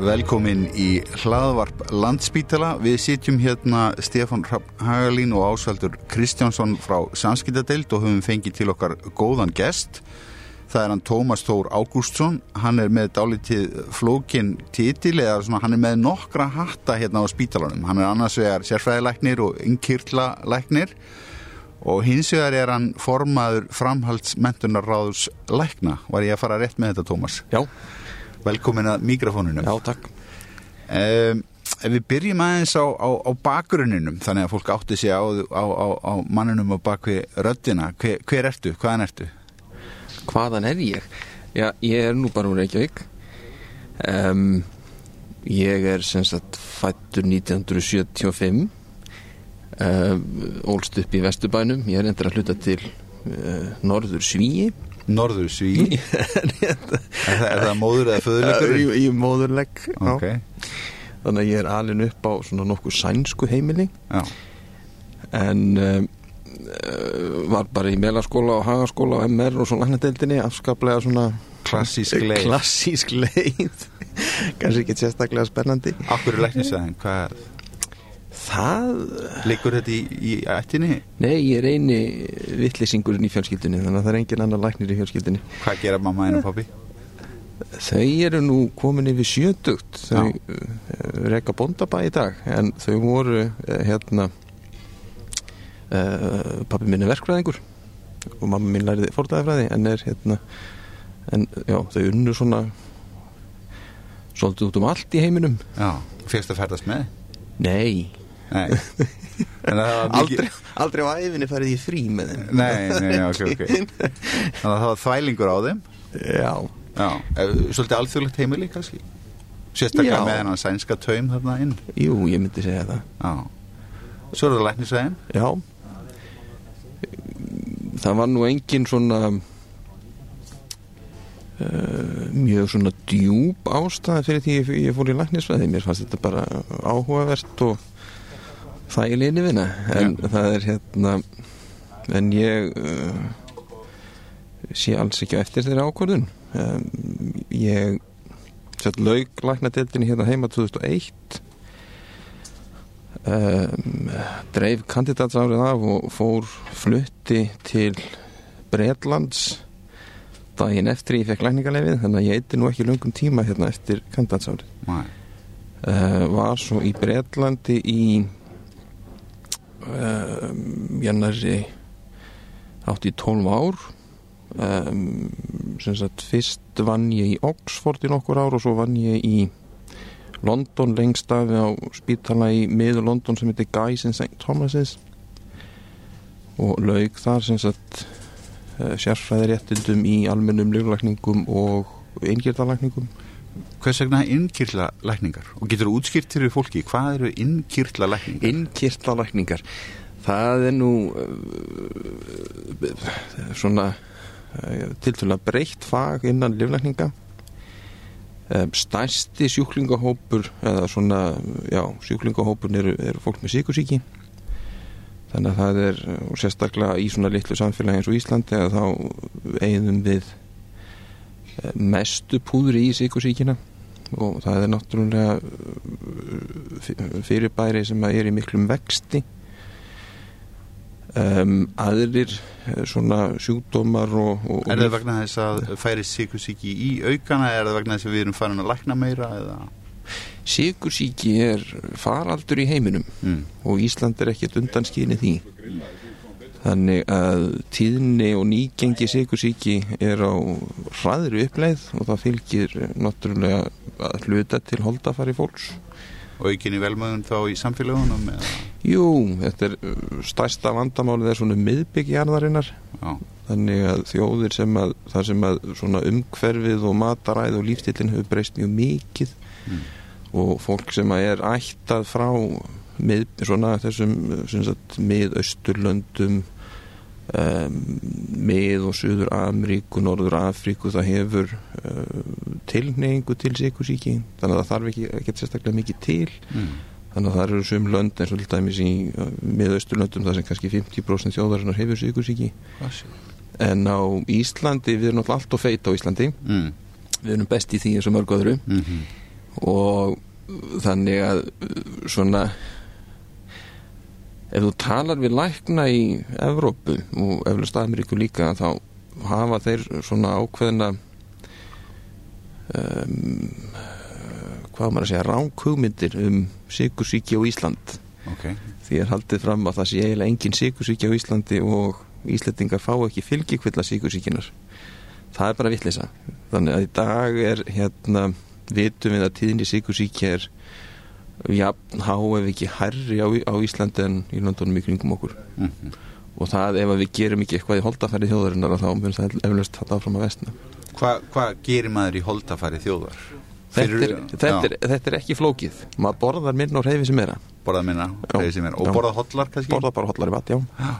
velkomin í hlaðvarp Landspítala. Við sitjum hérna Stefan Hagalín og Ásveldur Kristjánsson frá Sanskýtadeild og höfum fengið til okkar góðan gest. Það er hann Tómas Þór Ágústsson. Hann er með dálítið flókin titil eða svona, hann er með nokkra hatta hérna á spítalanum. Hann er annars vegar sérfræðilegnir og yngkirtlalæknir og hins vegar er hann formaður framhaldsmentunarráðurs lækna. Var ég að fara rétt með þetta, Tómas? Já. Velkomin að mikrofónunum. Já, takk. Um, ef við byrjum aðeins á, á, á bakgrunninum, þannig að fólk átti sig á, á, á mannunum og bakvi röddina, hver, hver ertu, hvaðan ertu? Hvaðan er ég? Já, ég er nú bara úr Reykjavík. Um, ég er sem sagt fættur 1975, um, ólst upp í Vesturbænum, ég er endur að hluta til uh, Norður Svíi. Norður Svíi? er, er það móður eða föðurleikur? Í, í móðurleik, Ok, Þannig að ég er alin upp á svona nokkuð sænsku heimili. já, en um, uh, var bara í melaskóla og hagaskóla og MR og svona lagnadeildinni afskaplega svona klassísk leið. klassísk leið kannski ekki sérstaklega spennandi Akkur er læknisæðin, hvað, það, leikur þetta í, í ættinni? nei ég er eini vittlýsingurinn í fjölskyldunni þannig að það er engin annar læknir í fjölskyldunni Hvað gera mamma einu pappi? þau eru nú komin yfir sjötugt þau Já. uh, reka bóndabæ í dag en þau voru uh, hérna uh, pappi minn er verkfræðingur og mamma mín læriði fórtæðafræði en er hérna en já, þau unnu svona svolítið út um allt í heiminum Já, fyrst að ferðast með? nei, Aldrei, aldrei á æfinni færið ég frí með þeim Nei, nei, ok, ok. Þannig að það var þvælingur á þeim? já, Já, ef- svolítið alþjóðlegt heimili kannski? Sérstaklega Já. með hennan sænska taum þarna inn? jú, ég myndi segja það Já. Svo er það læknisæðin? Já Það var nú engin svona uh, mjög svona djúb ástæða fyrir því ég, ég fór í læknisfræði mér fannst þetta bara áhugavert og þægilegni vinna en það er hérna en ég uh, sé alls ekki eftir þeirra ákvörðun. Um, ég sett laug læknadeildinni hérna heima 2001 um, dreif kandidatsárið af og fór flutti til Bretlands. Daginn eftir ég fekk lækningalefið þannig að ég eitti nú ekki löngum tíma hérna eftir kandidatsárið. Uh, var svo í Bretlandi í um, jannari átti í 12 ár um, sem sagt fyrst vann ég í Oxford í nokkur ár og svo vann ég í London lengst af á spítala í miður London sem heitir Guys and St. Thomas's og laug þar sem sagt uh, sérfræðiréttindum í almennum líflækningum og eingjörðalækningum Hvers vegna innkirtla lækningar? Og getur þú útskýrt fyrir fólki, hvað eru innkirtla lækningar? Innkirtlalækningar það er nú uh, svona uh, tiltölulega breytt fag innan liflækninga um, stærsti sjúklingahópur eða svona, já, sjúklingahópur eru, eru fólk með síkursíki þannig að það er sérstaklega í svona litlu samfélagi eins og Íslandi að þá eigðum við eh, mestu púðri í síkursíkina og það er náttúrulega uh, fyrirbæri sem er í miklum vexti um, aðrir eh, svona sjúkdómar og, og, Er það vegna þess að færi síkusíki í aukana er það vegna þess að við erum farin að lækna meira eða? Sigursíki er faraldur í heiminum Mm. og Ísland er ekkert undanskýni því þannig að tíðni og nýgengi sigursíki er á hraðri uppleið og það fylgir náttúrulega að hluta til holdafari fólks Og aukinni velmöðun þá í samfélagunum eða? Jú, þetta er uh, stærsta vandamálið er svona miðbyggjarðarinnar þannig að þjóðir sem að sem að svona umhverfið og mataræð og lífstillin hefur breyst mjög mikið Mm. og fólk sem að er ættað frá mið, svona þessum miðausturlöndum um, mið og Suður Ameríku, Norður Afríku það hefur uh, tilneyingu til sikursíki þannig að það þarf ekki, ekki sérstaklega mikið til mm. þannig að það eru sum lönd eins og dæmis í uh, miðausturlöndum þar sem kannski 50% þjóðarinnar hefur sikursíki sé? en á Íslandi, við erum náttúrulega allt og feit á Íslandi Mm. við erum best í því eins og mörg öðru Mm -hmm. og þannig að svona ef þú talar við lækna í Evrópu og eflust Ameríku líka þá hafa þeir svona ákveðina um, hvað maður að segja ránkugmyndir um sigursíki á Ísland. Okay. því er haldið fram að það sé eiginlega engin sigursíki á Íslandi og Íslandingar fá ekki fylgjikvilla sigursíkinar það er bara vittlisa þannig að í dag er hérna vitum við að tíðinni sigursíki er jafn há ef ekki herri á, á Íslandi en í landunum í kringum okkur. Mm -hmm. og það ef við gerum ekki eitthvað í holdafæri þjóðarinnar þá mun það eflust þetta áfram að vestna Hvað hva gerir maður í holdafæri þjóðar? Þetta er, þetta, er, þetta er ekki flókið. Maður borðar minna og reyfi sem meira. Borðar minna og reyfi sem meira. Og já. borðar hotlar kannski? borðar bara hotlar í vat, já, já.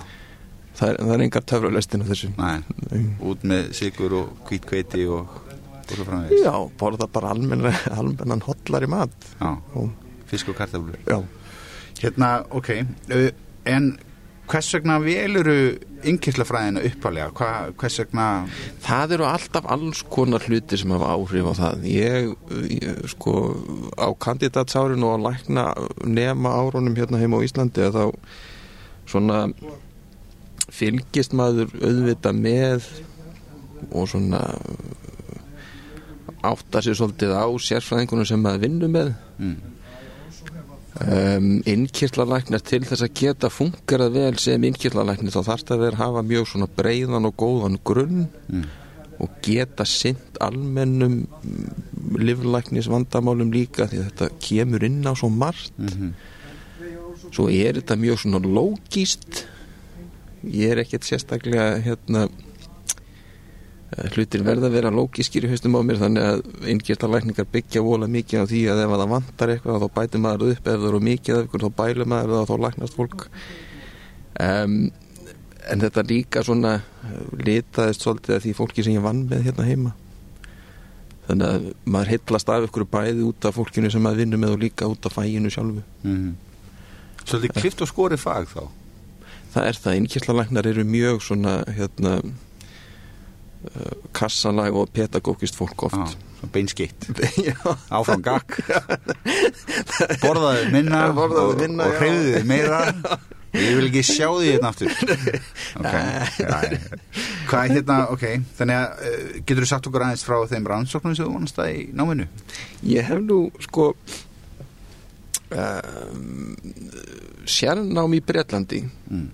Það, er, það er engar töfralöstin af þessu. Nei, út með sigur og kvítkveiti og, og svo framvegis. Já, borðar bara almennan hotlar í mat. Já. Og fisk og kartaflur Já. Hérna, ok en hvers vegna veluru yngirslafræðina uppalega Hva, hvers vegna Það eru alltaf alls konar hluti sem hafa áhrif á það ég, ég sko á kandidatsárin og að lækna nema árunum hérna heima á Íslandi að þá svona fylgist maður auðvita með og svona átta sér svolítið á sérfræðingunum sem maður vinnur með mm. Um, innkirtlalæknar til þess að geta fungerað vel sem innkirtlalæknir þá þarf það að hafa mjög svona breiðan og góðan grunn mm. og geta synd almennum livlæknis vandamálum líka því að þetta kemur inn á svo margt mm -hmm. svo er þetta mjög svona lógist ég er ekkert sérstaklega hérna hlutir verða að vera lógiskir í haustum á mér þannig að inngjörtalækningar byggja vola mikið á því að ef það vantar eitthvað þá bætir maður upp. Ef það eru mikið af ykkur þá bælir maður og þá læknast fólk. Um, en þetta líka svona litaðist svolítið að því fólki sem ég vann með hérna heima. Þannig að maður heitlast af ykkur bæði út af fólkinu sem maður vinnur með og líka út af fæinu sjálfu. Mm -hmm. Svolítið klift og skori fag þá? Það er það, innkjörtalæknar eru mjög svona hérna kassalag og pedagógist fólk oft. Ah, beinskitt. Áfram gakk borðaði minna borðaði minna, og, og hreyðiði meira. Ég vil ekki sjá því hérna aftur. Okay. hvað er hérna ok, þannig að uh, getur þú sagt okkur aðeins frá þeim rannsóknum sem þú vonast það í náminu? Ég hef nú sko um, sérnám í Breitlandi mm.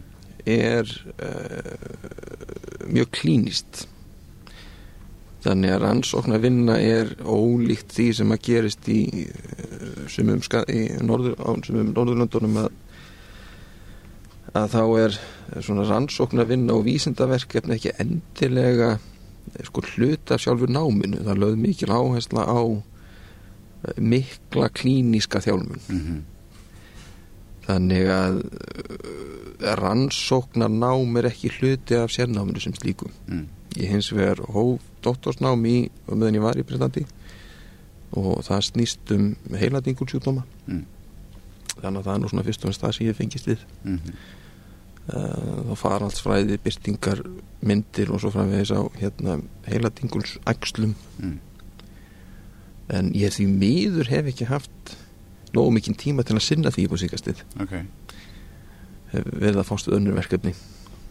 er uh, mjög klínist þannig að rannsóknar vinna er ólíkt því sem að gerist í sumum, í norður, sumum norðurlöndunum að, að þá er svona rannsóknar vinna og vísindaverkefni ekki endilega sko hluta sjálfur náminu það lögð mikil áhersla á mikla klíníska þjálfun mm -hmm. Þannig að rannsóknar nám er ekki hluti af sérnáminu sem slíkum mm. ég hins vegar hóf doktorsnám í meðan ég var í Breitlandi og það snýst um heiladingulsjúkdóma mm. þannig að það er nú svona fyrst og ennst það sem ég fengist við mm -hmm. þá fara alls fræði byrtingar myndir og svo framvegis á hérna, heiladingulsækslum mm. en ég því miður hef ekki haft nógu mikinn tíma til að sinna því på síkastið okay. verið að fástu önnur verkefni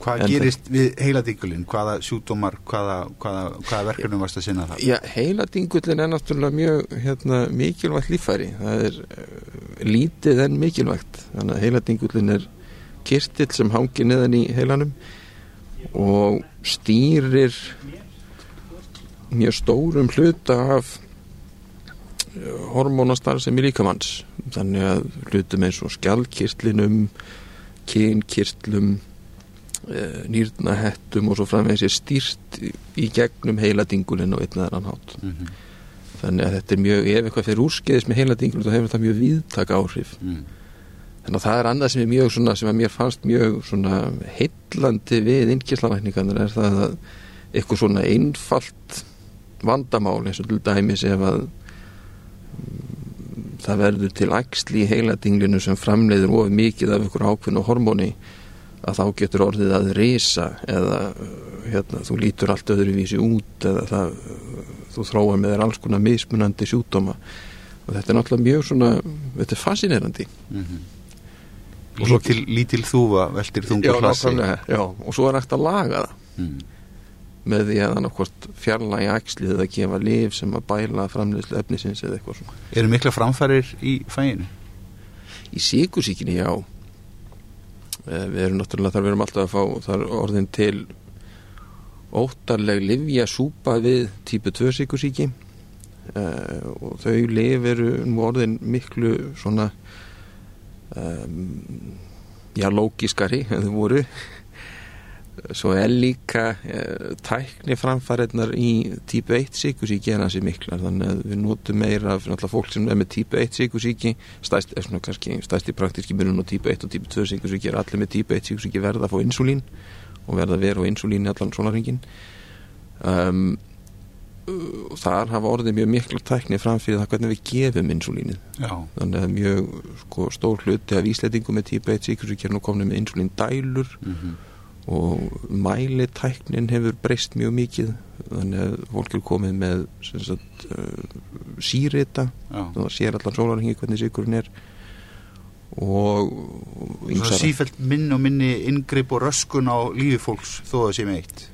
Hvað en gerist við heiladingulinn? Hvaða sjúkdómar, hvaða, hvaða, hvaða verkefnum varst að sinna það? Já, heiladingullin er náttúrulega mjög hérna, mikilvægt lífæri. Það er uh, lítið en mikilvægt. Þannig að heiladingullin er kirtill sem hangir neðan í heilanum og stýrir mjög stórum hluta af hormónastar sem er líkamanns. Þannig að hlutum eins og skjálkirtlinum, kynkirtlum Eh, nýrnahettum og svo framvegis er stýrt í gegnum heiladingulinn og einn annan hátt mm -hmm. þannig að þetta er mjög, ef eitthvað fyrir úrskeiðis með heiladingulinn þá hefur þetta mjög viðtak áhrif mm. þannig að það er annað sem er mjög svona, sem að mér fannst mjög svona heillandi við innkíslavækningarnir er það að eitthvað svona einfalt vandamál eins og til dæmis ef að það verður til ægsli í heiladinglinu sem framleiður of mikið af einhver ákveðnu hormóni að þá getur orðið að reysa eða hérna, þú lítur allt öðruvísi út eða það, þú þróar með þér alls konar mismunandi sjúkdóma. Og þetta er náttúrulega mjög svona þetta er fascinerandi. Og svo- lítil, lítil þúfa veltir já, þungur hlassi já, og svo er hægt að laga það. Mm. Með því að annarkvort fjarlægi æxlið eða gefa lif sem að bæla framleiðslu efnisins eða eitthvað svona. Eru mikla framfærir í fæinu? Í síkusíkinni, já. Eh, við erum náttúrulega þar við erum alltaf að fá þar orðin til óttarleg livja súpa við típu 2 síkusíki uh, og þau lif eru nú orðin miklu svona um, já, lógiskari en þau voru svo er líka uh, tækni framfæriðnar í típu 1 síkusíki er hansi miklar þannig að við notum meira fyrir alltaf fólk sem er með típu 1 síkusíki stæst, er svona kannski stæst í praktíski munum og típu 1 og típu 2 síkusíki er allir með típu 1 síkusíki verða að fá insulín og verða að vera á insulín allan svona ringin um, og þar hafa orðið mjög mikla tækni fram fyrir það hvernig við gefum insulínið já, þannig að mjög sko, stór hluti af íslendingum með típu 1 síkusíki er nú komin með insulín dælur mm og mælitæknin hefur breyst mjög mikið. Þannig að fólk er komið með sagt, uh, sírita. Það sér allan sólarhengi hvernig sykurinn er. Og ýmsar- sífælt minn og minni inngrip og röskun á lífi fólks þó það sé með eitt.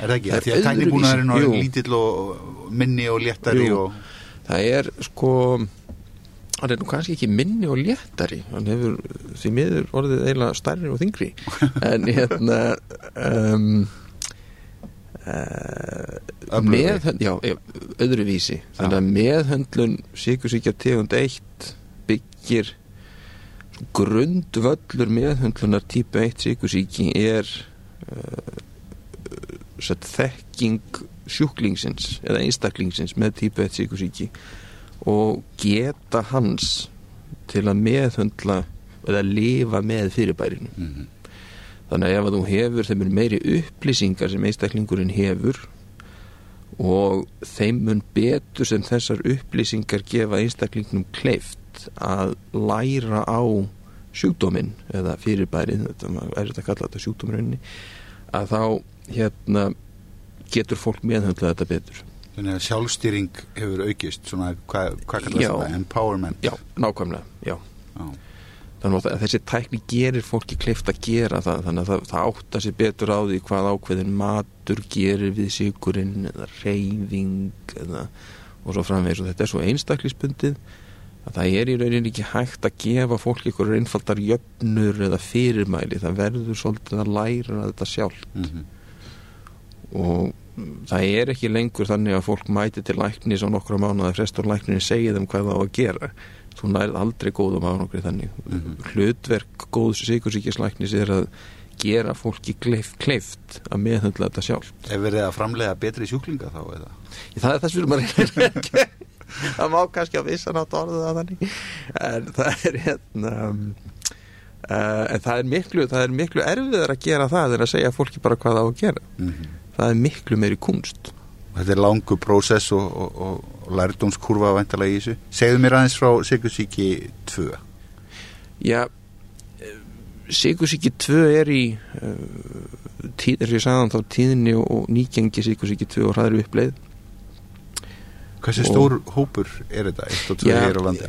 Er það ekki? Það er Það því að tæknibúnaðurinn er lítill og minni og léttari Jú. og það er sko hann er nú kannski ekki minni og léttari. Hann hefur því miður orðið eiginlega stærri og þingri en hérna um, uh, meðhönd, já, já, öðruvísi þannig að meðhöndlun síkusíkja tegund 1 byggir grundvöllur meðhöndlunar típu 1 síkusíki er uh, þekking sjúklingsins eða einstaklingsins með típu 1 síkusíki og geta hans til að meðhöndla eða lifa með fyrirbærinu. Mm þannig að ef að þú hefur þeim mun meiri upplýsingar sem einstaklingurinn hefur og þeim mun betur sem þessar upplýsingar gefa einstaklingnum kleift að læra á sjúkdóminn eða fyrirbærið, þetta er þetta að kalla þetta sjúkdómurinn að þá hérna getur fólk meðhöndla þetta betur þannig að sjálfstýring hefur aukist svona, hvað, hvað kallast þetta? Empowerment já, nákvæmlega, já Já. þannig að þessi tækni gerir fólki kleift að gera það þannig að það, það átta sér betur á því hvað ákveðin matur gerir við sigurinn eða reyfing eða, og svo framvegis og þetta er svo einstaklisbundið að það er í rauninni ekki hægt að gefa fólki ykkur einfaldar jöfnur eða fyrirmæli það verður svolítið að læra þetta sjálf Mhm. Og það er ekki lengur þannig að fólk mæti til læknis á nokkra mánuða frestur lækninni segja þeim hvað það á að gera. Þú nærið aldrei góðum ánokri þannig. Mhm. hlutverk góðs sikursíkislæknis er að gera fólki kleift, kleift að meðhundla þetta sjálf Er verið að framlega betri sjúklinga þá eða? það er þess fyrir maður ekki það má kannski að vissan átt orðið að þannig. En það er hérna um, uh, en það er miklu það er miklu erfiðar að gera það en að segja fólki bara hvað það á að gera. Mm það er miklu meiri kunst Þetta er langu prósess og, og, og, lærdómskurfa væntalega í þessu. Segðu mér aðeins frá Sigursíki 2. Já, Sigursíki 2 er í er ég sagðan þá tíðinni og, nýgengi Sigursíki 2 og hraður uppleið Hversu Og- stór hópur er þetta? Eitt og tvö hér á landi.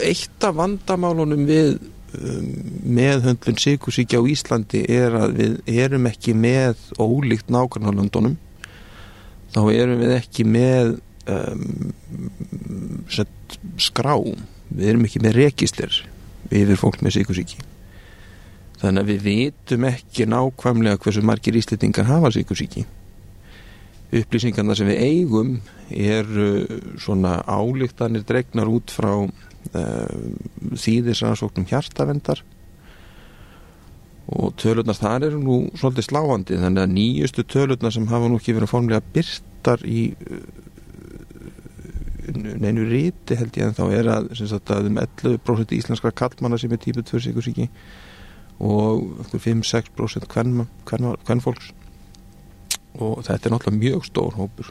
Eitt af vandamálunum við meðhöndlun Sigursíki á Íslandi er að við erum ekki með ólíkt nákvæmlega þá erum við ekki með um, sett, skrá við erum ekki með rekistir yfir fólk með Sigursíki þannig að við vitum ekki nákvæmlega hversu margir íslendingar hafa Sigursíki upplýsingarna sem við eigum eru svona álíktanir dregnar út frá uh, þýðisrannsóknum hjartavendar og tölurnar þar eru nú svolítið sláandi þannig að nýjustu tölurnar sem hafa nú ekki verið formlega byrtar í uh, neinu ríti held ég en þá er að, sagt, að um 11% íslenskra kallmanna sem er típu 2 sigursíki og 5-6% kvennfólks og þetta er náttúrulega mjög stór hópur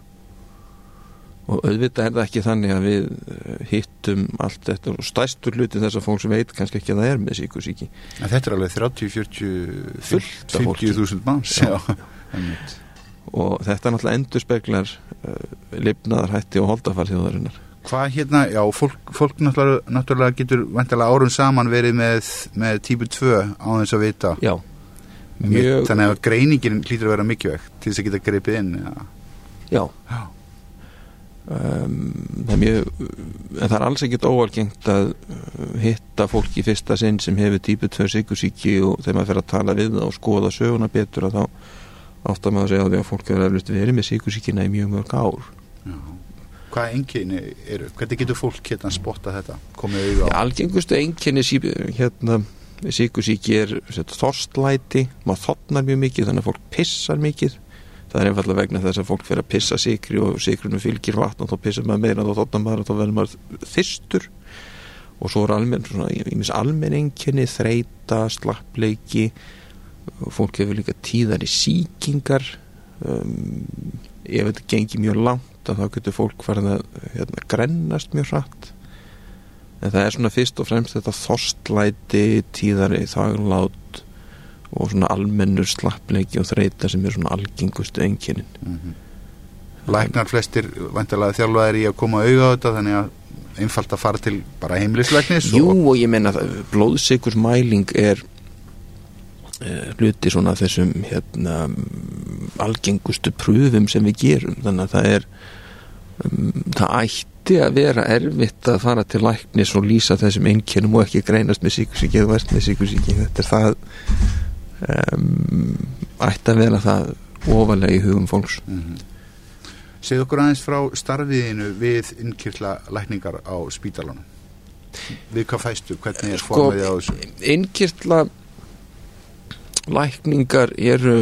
og auðvitað er það ekki þannig að við eh, hittum allt þetta og stæstur hluti þess að fólk sem veit kannski ekki að það er með síkusíki En þetta er alveg 30, 40, Fullt af fólki. 50.000 manns. Já. einmitt. og þetta er náttúrulega endurspeglar uh, lifnaðar hætti og holdafar þjóðarinnar Hvað hérna, já, fólk, fólk náttúrulega, náttúrulega getur vantilega árum saman verið með, með típu 2 á þess að vita Já, mjög Þannig að greiningin hlýtur að vera mikilvægt til þess að geta greipið inn. Já, Já, um, það er mjög það er alls ekkert óalgengt að uh, hitta fólk í fyrsta sinn sem hefur típu 2 sigursíki og þegar maður fer að tala við það og skoða söguna betur að þá áttar maður að segja á því að fólk hefur eflust verið með sigursíkina í mjög mörg ár. Já. Hvað enginni eru? Hvernig getur fólk hérna að spotta þetta? Já, algengustu einkenni sí, hérna sigursíki er þorstlæti maður þotnar mjög mikið þannig að fólk pissar mikið það er einfallega vegna þess að fólk fer að pissa sigri og sigrinu fylgir vatn og þá pissar maður meira og þá þotnar maður og þá verður maður þyrstur. Og svo er almenn svona, ég mis almenn einkenni þreita, slappleiki fólk hefur líka tíðar í síkingar um, ef þetta gengir mjög langt þá getur fólk farið að hérna, grennast mjög hratt. En það er svona fyrst og fremst þetta þorstlæti, tíðari þaglát og svona almennur slappleiki og þreita sem er svona algengustu enginnin mm -hmm. Læknar flestir vantilega þjálfaðir í að koma auða á þetta þannig að einfalt að fara til bara heimlisleiknis Jú og ég menna blóðsikursmæling er uh, hluti svona þessum hérna algengustu pröfum sem við gerum. Þannig að það er um, það ætti að vera erfitt að fara til læknis og lýsa þessum einkennum og ekki greinast með síkursíki eða verst með síkursíki þetta er það um, ætti að vera það ofalega í hugum fólks. Mm -hmm. Segð okkur aðeins frá starfiðinu við innkyrla lækningar á spítalunum við hvað fæstu, hvernig er Sko, formið á þessu? innkyrla lækningar eru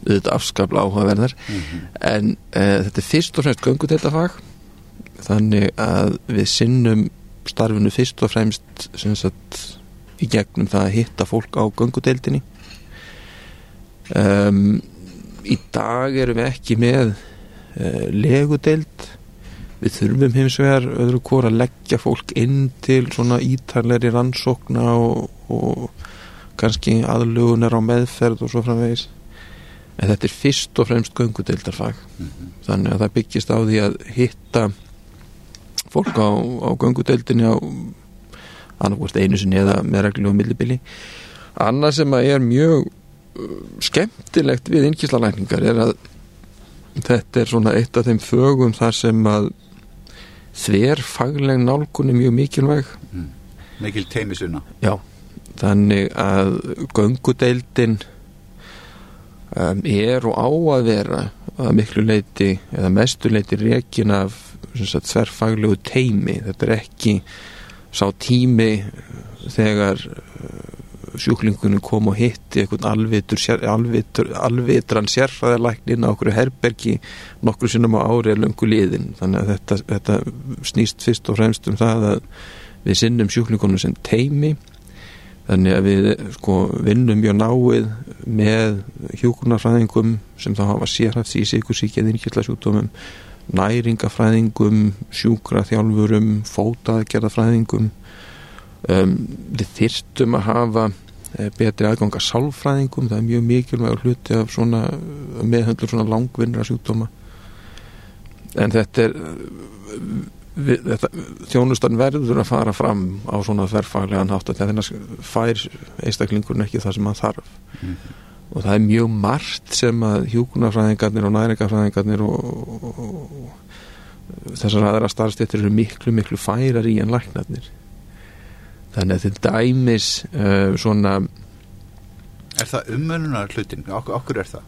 auðvitað afskapla áhugaverðar mm -hmm. en uh, þetta er fyrst og fremst göngudeildafag þannig að við sinnum starfinu fyrst og fremst sagt í gegnum það að hitta fólk á göngudeildinni um, í dag erum við ekki með uh, legudeild. Við þurfum hins vegar öðru hvort að leggja fólk inn til svona ítarleiri rannsókna og, og kannski aðlugunar á meðferð og svo framvegis. En þetta er fyrst og fremst göngudeildarfag. Mm -hmm. þannig að það byggist á því að hitta fólk á, á göngudeildinni á annarkvæmst einu sinni eða með reglulegu millibili. Annað sem að er mjög skemmtilegt við innkíslalækningar er að þetta er svona eitt af þeim fögum þar sem að þver fagleg nálgun er mjög mikilvæg. Mm. Mikil teimisuna Já, þannig að göngudeildin um, er og á að vera að miklu leiti eða mestu leiti rekin af þverfaglegu teimi þetta er ekki sá tími þegar sjúklingunum kom og hitti eitthvað alvitur, alvitur, alvitran sérfræðalæknin á okkur herbergi nokkru sinnum á ári er löngu liðin þannig að þetta, þetta snýst fyrst og fremst um það að við sinnum sjúklingunum sem teimi þannig að við sko vinnum mjög náið með hjókunarfræðingum sem þá hafa sérhæft í sikursíkja þinnskjallasjúkdómum næringafræðingum sjúkraþjálfurum fótaðgerðafræðingum um, við þyrstum að hafa betri aðganga sálfræðingum. Það er mjög mikilvæg hluti af svona meðhöndur svona langvinnra sjúkdóma. En þetta er við, þetta, þjónustan verður að fara fram á svona þverfaglegan hátt að þennan fær einstaklingurinn ekki það sem hann þarf. Mm og það er mjög margt sem að hjúkunarfræðingarnir og næringafræðingarnir og, og, og þessar aðra starfstéttir eru miklu miklu færar í en læknarnir þannig að þetta dæmis uh, svona Er það umönunar hlutin? Okkur, okkur er það?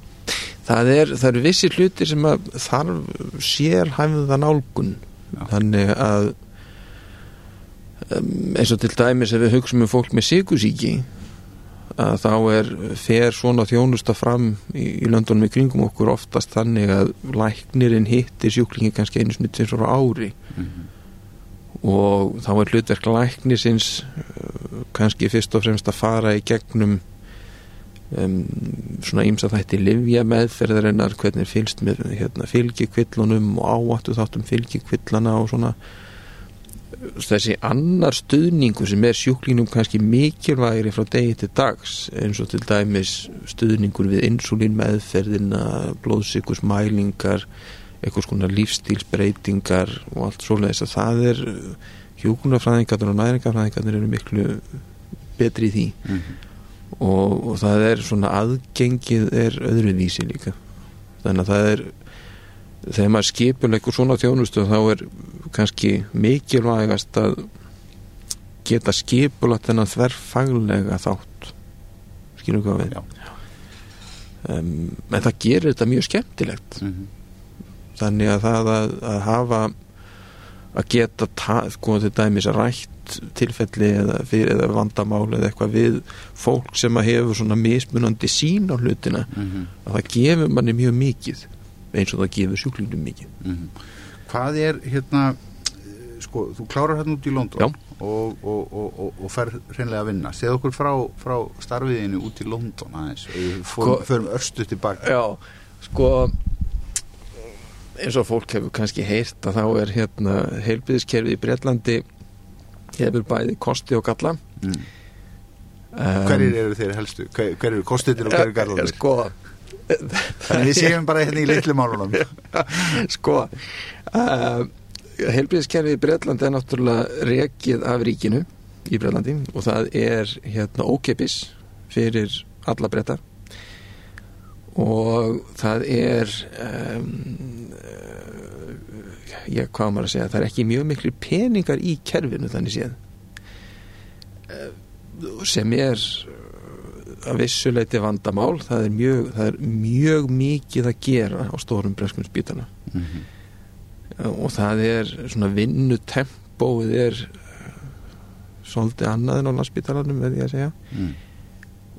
Það er, það eru vissi hlutir sem að þarf sér hæfða nálgun Já. þannig að um, eins og til dæmis ef við hugsaum um fólk með sigusíki að þá er fer svona þjónusta fram í, í löndunum í kringum okkur oftast þannig að læknirinn hittir sjúklingi kannski einu snitt eins og ári mm -hmm. Og þá er hlutverk læknisins uh, kannski fyrst og fremst að fara í gegnum um, svona ímsa þætti livja meðferðarinnar hvernig fylgst með hérna, fylgjikvillunum og áattu þáttum fylgjikvillana og svona. Þessi annar stuðningu sem er sjúklingnum kannski mikilvægri frá degi til dags eins og til dæmis stuðningur við insulín meðferðina blóðsikursmælingar eitthvað svona lífstílsbreytingar og allt svoleiðis að það er hjúkunarfræðingarnir og næringarfræðingarnir eru miklu betri í því. Mm -hmm. og, og það er svona aðgengið er öðruvísi líka. Þannig að það er þegar maður skipur eitthvað svona þjónustu þá er kannski mikilvægast að geta skipulagt þennan þverfaglega þátt. Skilum hvað við um, en það gerir þetta mjög skemmtilegt. Mm -hmm. Þannig að það að, að hafa að geta sko til dæmis rætt tilfelli eða, fyrir, eða vandamál eða eitthvað við fólk sem að hefur svona mismunandi sín á hlutina Mm -hmm. að það gefur manni mjög mikið eins og það gefur sjúklingum mikið. Mhm. Hvað er hérna sko, þú klárar hérna út í London og, og, og, og, og fer hreinlega að vinna. Segð okkur frá, frá starfiðinu út í London aðeins, Sko- förum örstu tilbaka Já, sko eins og fólk hefur kannski heyrt að þá er hérna heilbyðiskerfið í Breitlandi hefur bæði kosti og galla. Mm. um, hverjir eru þeir helstu, hver, hver eru kostitir og hver eru garðanir Sko, þannig við séum bara hérna í litlu málunum. Sko uh, heilbyðiskerfið í Breitlandi er náttúrulega rekið af ríkinu í Breitlandi og það er hérna ókepis fyrir alla breyta og það er um, ég hvað á maður að segja það er ekki mjög miklu peningar í kerfinu þannig séð Eh, sem er eh, að vissuleiti vandamál það er mjög, það er mjög mikið að gera á stórum breskum spítana mm -hmm. og það er svona vinnutempóið er eh, svolítið annað en á landspítalanum veð ég að segja mm.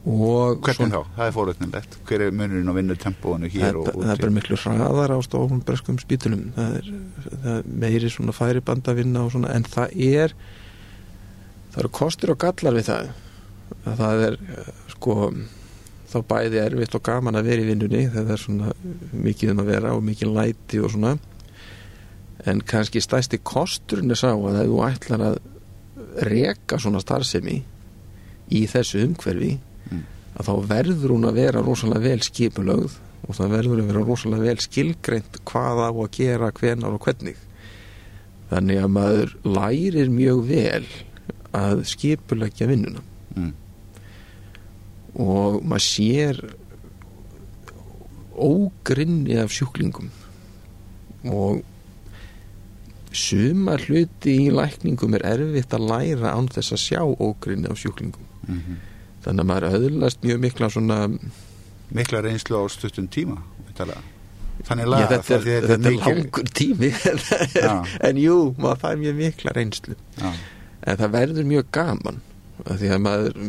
Hvernig þá, það er fóröldnilegt hver er munurinn á vinnutempóinu það hér og það er úti? bara miklu hraðar á stórum breskum spítunum það er, það er meiri svona færiband að vinna og svona en það er það eru kostir og gallar við það. Að það er sko þá bæði erfitt og gaman að vera í vinnunni þegar það er svona mikið um að vera og mikið læti og svona. En kannski stæsti kosturinn er sá að ef þú ætlar að reka svona starfsemi í þessu umhverfi Mm. að þá verður hún að vera rosalega vel skipulögð og það verður að vera rosalega vel skilgreint hvað á að gera, hvenar og hvernig þannig að maður lærir mjög vel að skipulegja vinnuna mm. og maður sér ógrinni af sjúklingum og sumar hluti í lækningum er erfitt að læra án þess að sjá ógrinni af sjúklingum Mm -hmm. Þannig að maður öðlast mjög mikla svona mikla reynslu á stuttum tíma þannig laga þetta því að þetta er mikil- langur tími. En jú, maður fær mjög mikla reynslu. Já, en það verður mjög gaman því að maður,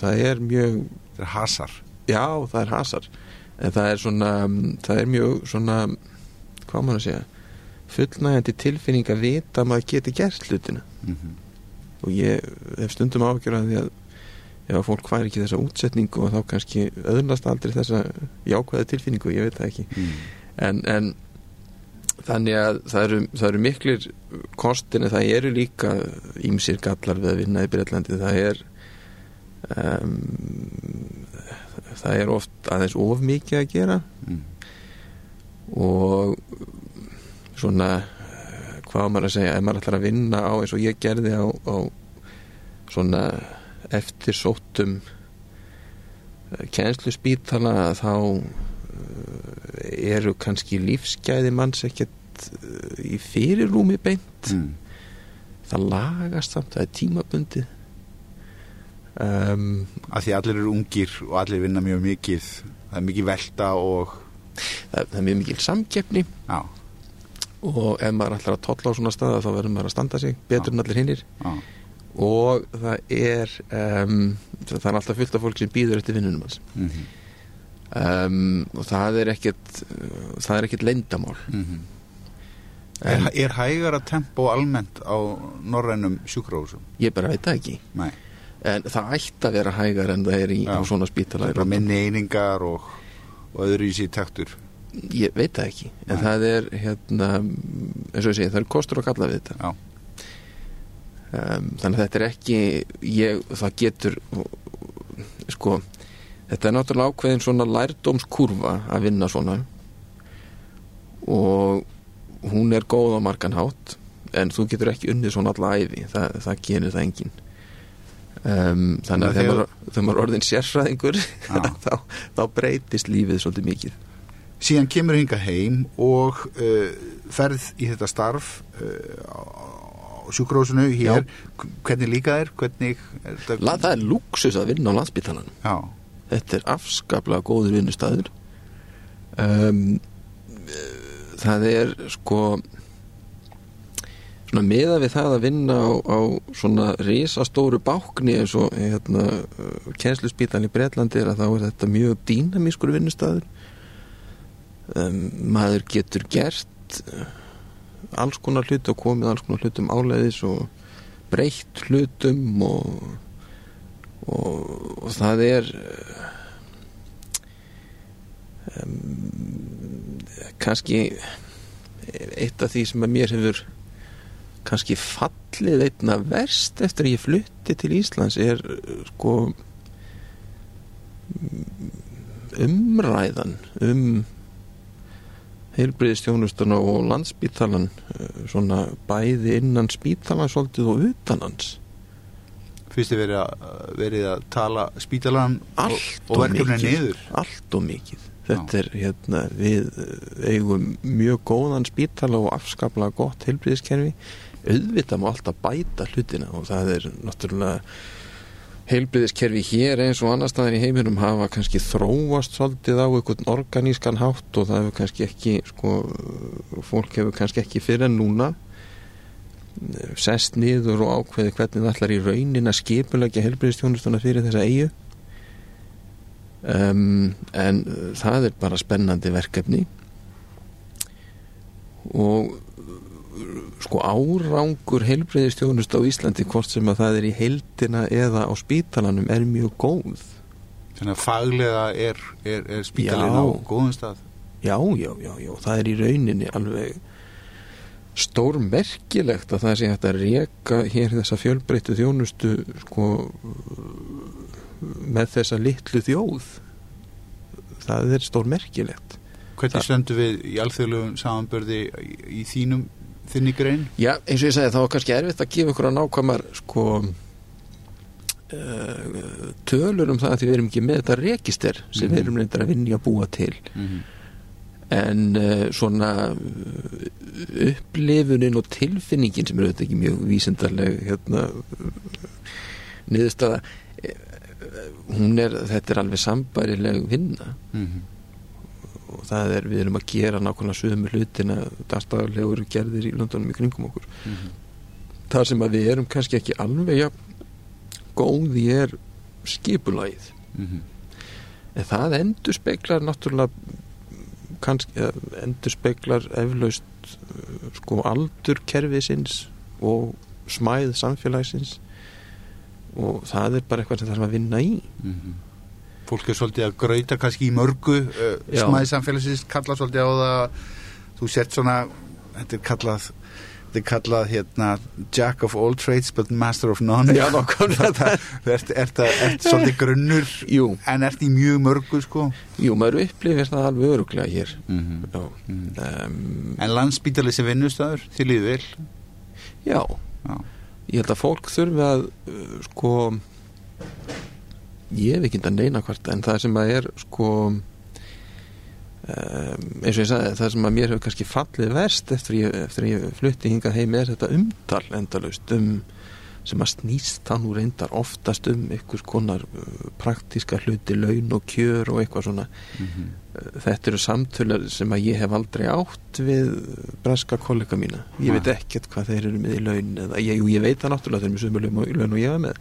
það er mjög þetta er hasar. Já, það er hasar. En það er svona, það er mjög svona, hvað maður að segja? Fullnægandi tilfinning að vita að maður geti gert hlutina. Mm -hmm. og ég hef stundum ágjörað því að ef að fólk fær ekki þessa útsetningu og þá kannski öðnast aldrei þessa jákvæða tilfinningu, ég veit það ekki mm. en, en þannig að það eru, það eru miklir kostin en það eru líka ímsir gallar við að vinna í Breitlandi það er um, það er oft aðeins of mikið að gera Mm. og svona hvað maður að segja, ef maður ætlar að vinna á eins og ég gerði á, á svona eftir sóttum kennsluspítala þá eh, eru kannski lífsgæði manns ekkert eh, í fyrirrúmi beint. Mm. það lagast samt, það er tímabundið. Um, að því allir eru ungir og allir vinna mjög mikið. Það er mikið velta og það, það er mjög mikil samkeppni. Já, og ef maður ætlar að tolla á svona staða þá verður maður að standa sig betur en allir hinnir og það er um, það er alltaf fullt af fólk sem býður eftir vinnunum hans. Mm -hmm. um, og það er ekkert það er ekkert leyndamál er, en er hægara tempo almennt á norrænum sjúkrósum? ég bara veit það ekki. Nei, en það ætti að vera hægar en það er í, Já. á svona spítala er minni einingar og, og öðru í sér taktur. Ég veit það ekki. En Nei. það er hérna eins og ég segi, það er kostur að kalla við þetta. Já, um, þannig að þetta er ekki ég, það getur sko þetta er náttúrulega ákveðin svona lærdómskurfa að vinna svona. Og hún er góð á margan hátt en þú getur ekki unnið svona alla æfi það, það gerir það engin um, þannig að þegar maður- maður orðin sérfræðingur þá, þá breytist lífið svolítið mikið. Síðan kemur hinga heim og uh, ferð í þetta starf uh, sjúkrósinu hér, hvernig líka þér hvernig er þetta, La, það er luxus að vinna á landsbítalanum já, þetta er afskaplega góður vinnustæður um, það er sko svona meða við það að vinna á, á svona risastóru bákni eins og hérna, kennsluspítan í Bretlandi er að þá er þetta mjög dýnamískur vinnustæður um, maður getur gert uh, alls konar hlut og komið alls konar hlutum áleiðis og breytt hlutum og, og, og það er um, kannski eitt af því sem að mér hefur kannski fallið einna verst eftir að ég flutti til Íslands er sko umræðan um heilbriðistjónustuna og landspítalan uh, svona bæði innan spítalan svolítið og utan hans. Fyrst þið verið að, verið að tala spítalan allt og og verkefni niður? Allt og mikið. Þetta er hérna við uh, eigum mjög góðan spítala og afskaplega gott heilbriðiskerfi auðvitað má alltaf bæta hlutina og það er náttúrulega heilbriðiskerfi hér eins og annar staðar í heiminum hafa kannski þróast svolítið á einhvern organískan hátt og það hefur kannski ekki sko, fólk hefur kannski ekki fyrir en núna eh, sest niður og ákveði hvernig það ætlar í raunin að skipulegja heilbriðistjónustuna fyrir þessa eigu um, en uh, það er bara spennandi verkefni. Og sko árangur heilbreyðistjónust á Íslandi hvort sem að það er í heildina eða á spítalanum er mjög góð. Þannig að faglega er, er, er spítalinn Já. á góðum stað? Já, já, já, já, það er í rauninni alveg stór merkilegt að það sé hægt að reka hér þessa fjölbreyttu þjónustu sko með þessa litlu þjóð. Það er stór merkilegt hvernig Það- stöndu við í alþjóðlegum samanbörði í, í þínum þinni grein Já, eins og ég segi, þá var kannski erfitt að gefa ykkur að nákvæmar sko uh, tölur um það að við erum ekki með þetta register sem Mhm. við erum reyndar að vinja að búa til mm -hmm. en uh, svona uh, upplifunin og tilfinningin sem er auðvitað ekki mjög vísindarleg hérna niðurstaða eh, hún er, þetta er alveg sambærileg vinna og það er, við erum að gera nákvæmlega sömu hlutina dagstæðarlegur gerðir í löndunum í kringum okkur. Það sem að við erum kannski ekki alveg ja, góð í er skipulagið. En það endur speklar náttúrulega kannski, endur speklar eflaust sko aldur kerfisins og smæð samfélagsins. Og það er bara eitthvað sem þarf að vinna í fólk er svolítið að grauta kannski í mörgu uh, Já. smæði samfélagsins kalla svolítið á það. Þú sért svona þetta er kallað þetta er kallað hérna Jack of all trades but master of none. Já, þú ert, ert, ert, ert svolítið grunnur Jú, en ert í mjög mörgu sko. Jú, maður upplifir það alveg öruglega hér. Mm Já, um, en landsbítali sem vinnustæður þið líður vel? Já. Já. ég held að fólk þurfi að uh, sko ég hef ekki að neina hvort en það sem að er sko um, eins og ég sagði það sem að mér hefur kannski fallið verst eftir ég, eftir ég flutti hingað heim er þetta umtal endalaust um sem að snýst það nú reyndar oftast um einhvers konar uh, praktíska hluti, laun og kjör og eitthvað svona. Mm þetta eru samtölar sem að ég hef aldrei átt við breska kollega mína. Ég veit ekkert hvað þeir eru með í laun eða ég, ég veit það náttúrulega þeir eru með sömu laun- og ég var með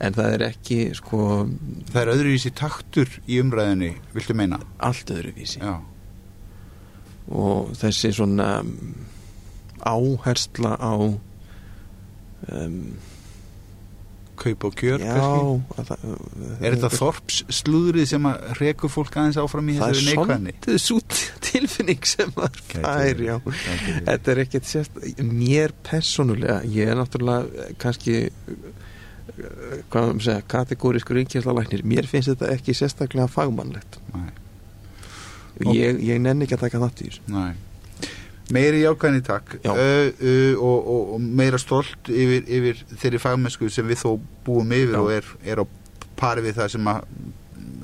en það er ekki sko það er öðruvísi taktur í umræðinni viltu meina? Allt öðruvísi. Já, og þessi svona um, áhersla á um, kaup og kjör já kannski. að það, er þetta þorps slúðrið sem að rekur fólk aðeins áfram í það er þessari neikvæðni? svolítið svo tilfinning sem Gæti fær já. Þetta er ekkert sérst mér persónulega, ég er náttúrulega eh, kannski hvað maður segja, kategóriskur ríkjæslalæknir, mér finnst þetta ekki sérstaklega fagmannlegt ég, ég nenni ekki að taka í þessu Nei. meiri jákvæðni takk Já. uh, uh, og, og, og meira stolt yfir, yfir þeirri fagmennsku sem við þó búum yfir Já. og er, er á pari við það sem að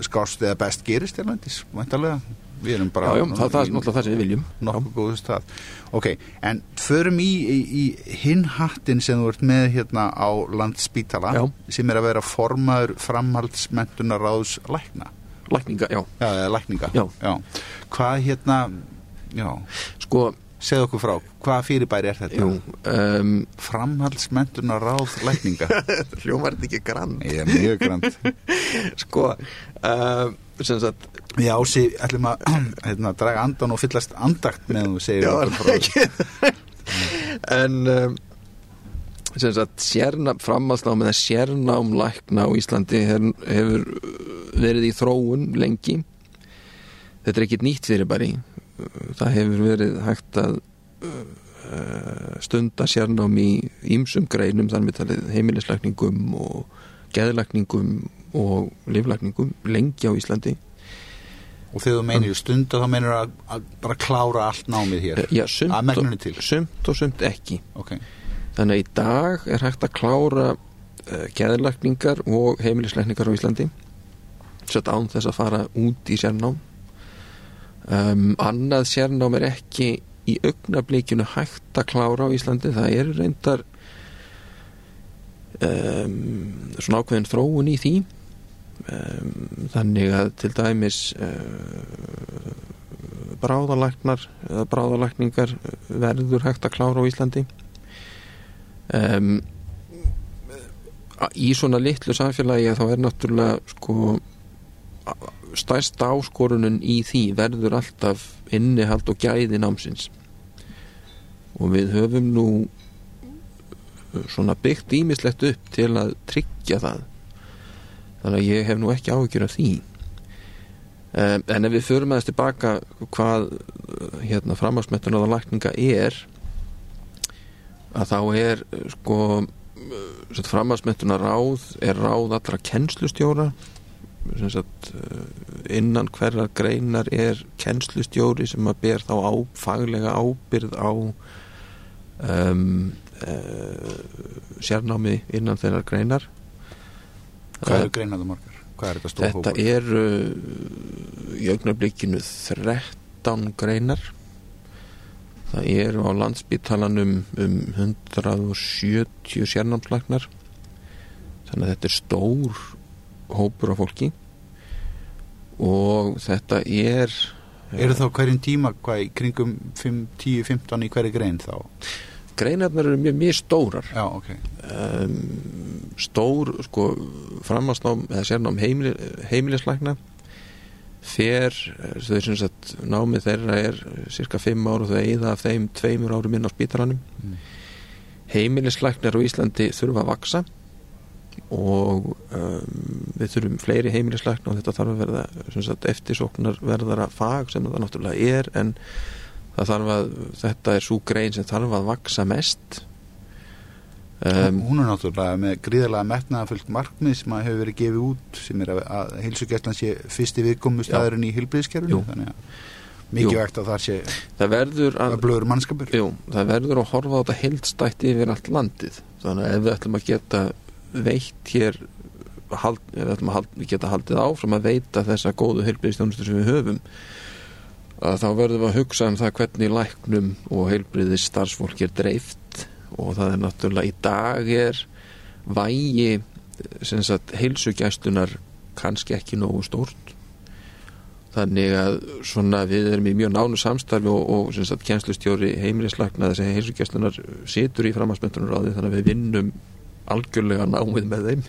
skást eða best gerist erlendis, væntalega við erum bara Já, já, það, það er náttúrulega það sem við viljum. nokkuð góðu stað. Ok, en förum í, í, í hinn hattin sem þú ert með hérna á landspítala Já. sem er að vera formaður framhaldsmentunar ráðs lækna. Lækninga, já, lækninga. Já. hvað hérna já, sko, segð okkur frá hvað fyrirbæri er þetta? um, framhaldsmentunar ráð lækninga. Hljómar þetta ekki grann ég er mjög grand. Sko, um, sem sagt já, sí, ætlum að hérna, draga andan og fyllast andakt með þú segir okkur frá. En um, sem sagt sérnam, framhaldsnám eða sérnám lækna á Íslandi hefur verið í þróun lengi. Þetta er ekkit nýtt fyrir bari það hefur verið hægt að uh, stunda sérnám í ýmsum greinum þar með talið heimilislækningum og geðlækningum og liflækningum lengi á Íslandi og þegar þú meinir stunda þá meinir að, að bara klára allt námið hér. Já, sumt að og, sumt og sumt ekki. Ok, Þannig að í dag er hægt að klára uh, geðlækningar og heimilislækningar á Íslandi. Sett án þess að fara út í sérnám. Um, Annað sérnám er ekki í augnablikinu hægt að klára á Íslandi. Það er reyndar um, svona ákveðin þróun í því Þannig að til dæmis uh, bráðalæknar eða bráðalækningar verður hægt að klára á Íslandi. Um, í svona litlu samfélagi þá er náttúrulega sko stærsta áskorunum í því verður alltaf innihald og gæði námsins. Og við höfum nú svona byggt ímislegt upp til að tryggja það þannig að ég hef nú ekki áhyggjur af því. Um, en ef við förum aðeins tilbaka hvað hérna framhagsmettunar og lækninga er að þá er sko framhagsmettunar ráð er ráð allra kennslustjóra. Sagt innan hverjar greinar er kennslustjóri sem að ber þá á, faglega ábyrð á um, uh, sérnámi innan þeirrar greinar hvað eru greinaðu margar? hvað er þetta stór Þetta hópur? er uh, í augnablikinu 13 greinar það eru á landsbítalanum um 170 sérnámslæknar þannig að þetta er stór hópur af fólki og þetta er eru þá hverjum tíma hvað í kringum 5, 10, 15 í hverju grein þá? Greinarnar eru mjög mjög stórar já, ok. Um, stór sko framhásnám eða sérnám heimili, heimilislækna fer þau sem sagt námið þeirra er cirka 5 ára og þau eigða af þeim tveimur árum inn á spítalanum. Mm. heimilislæknar á Íslandi þurfa að vaksa og um, við þurfum fleiri heimilislækna og þetta þarf að verða eftirsóknar verðara fag sem það náttúrulega er en það þarf að þetta er svo grein sem þarf að vaksa mest. Um, hún er náttúrulega með gríðarlega metnaðafullt markmið sem að hefur verið gefið út sem er að, að heilsugæslan sé fyrsti viðkomu staðurinn í heilbriðskerfinu Jú. þannig að mikið vegt að það sé það verður að að blöður mannskapur. Jú, það verður að horfa á þetta heildstætti yfir allt landið. Þannig að ef við ætlum að geta veitt hér hald, ef við ætlum að hald, geta haldið áfram að veita þessa góðu heilbriðistjónustu sem við höfum að þá verðum við að hugsa um það hvernig læknum og heilbriðis starfsfólk er dreift. Og það er náttúrulega í dag er vægi sagt heilsugæstunar kannski ekki nógu stórt. Þannig að svona við erum í mjög nánu samstarfi og, og kjenslustjóri heimilislækna þessi heilsugæslunar situr í framhansmyndunaráði þannig að við vinnum algjörlega námið með þeim.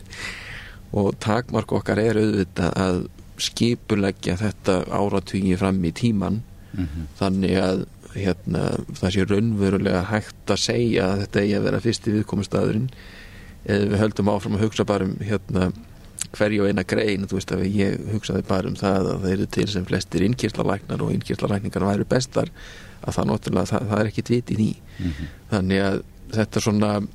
Og takmark okkar er auðvitað að skipuleggja þetta áratugi fram í tíman mm -hmm. þannig að hérna, það sé raunverulega hægt að segja að þetta eigi að vera fyrsti viðkomustæðurinn eða við höldum áfram að hugsa bara um hérna, hverju eina grein veist að ég hugsaði bara um það að það eru til sem flestir innkýrslalæknar og innkýrslalækningar væru bestar að það það, það er ekki tvit í. Því þannig að þetta svona uh,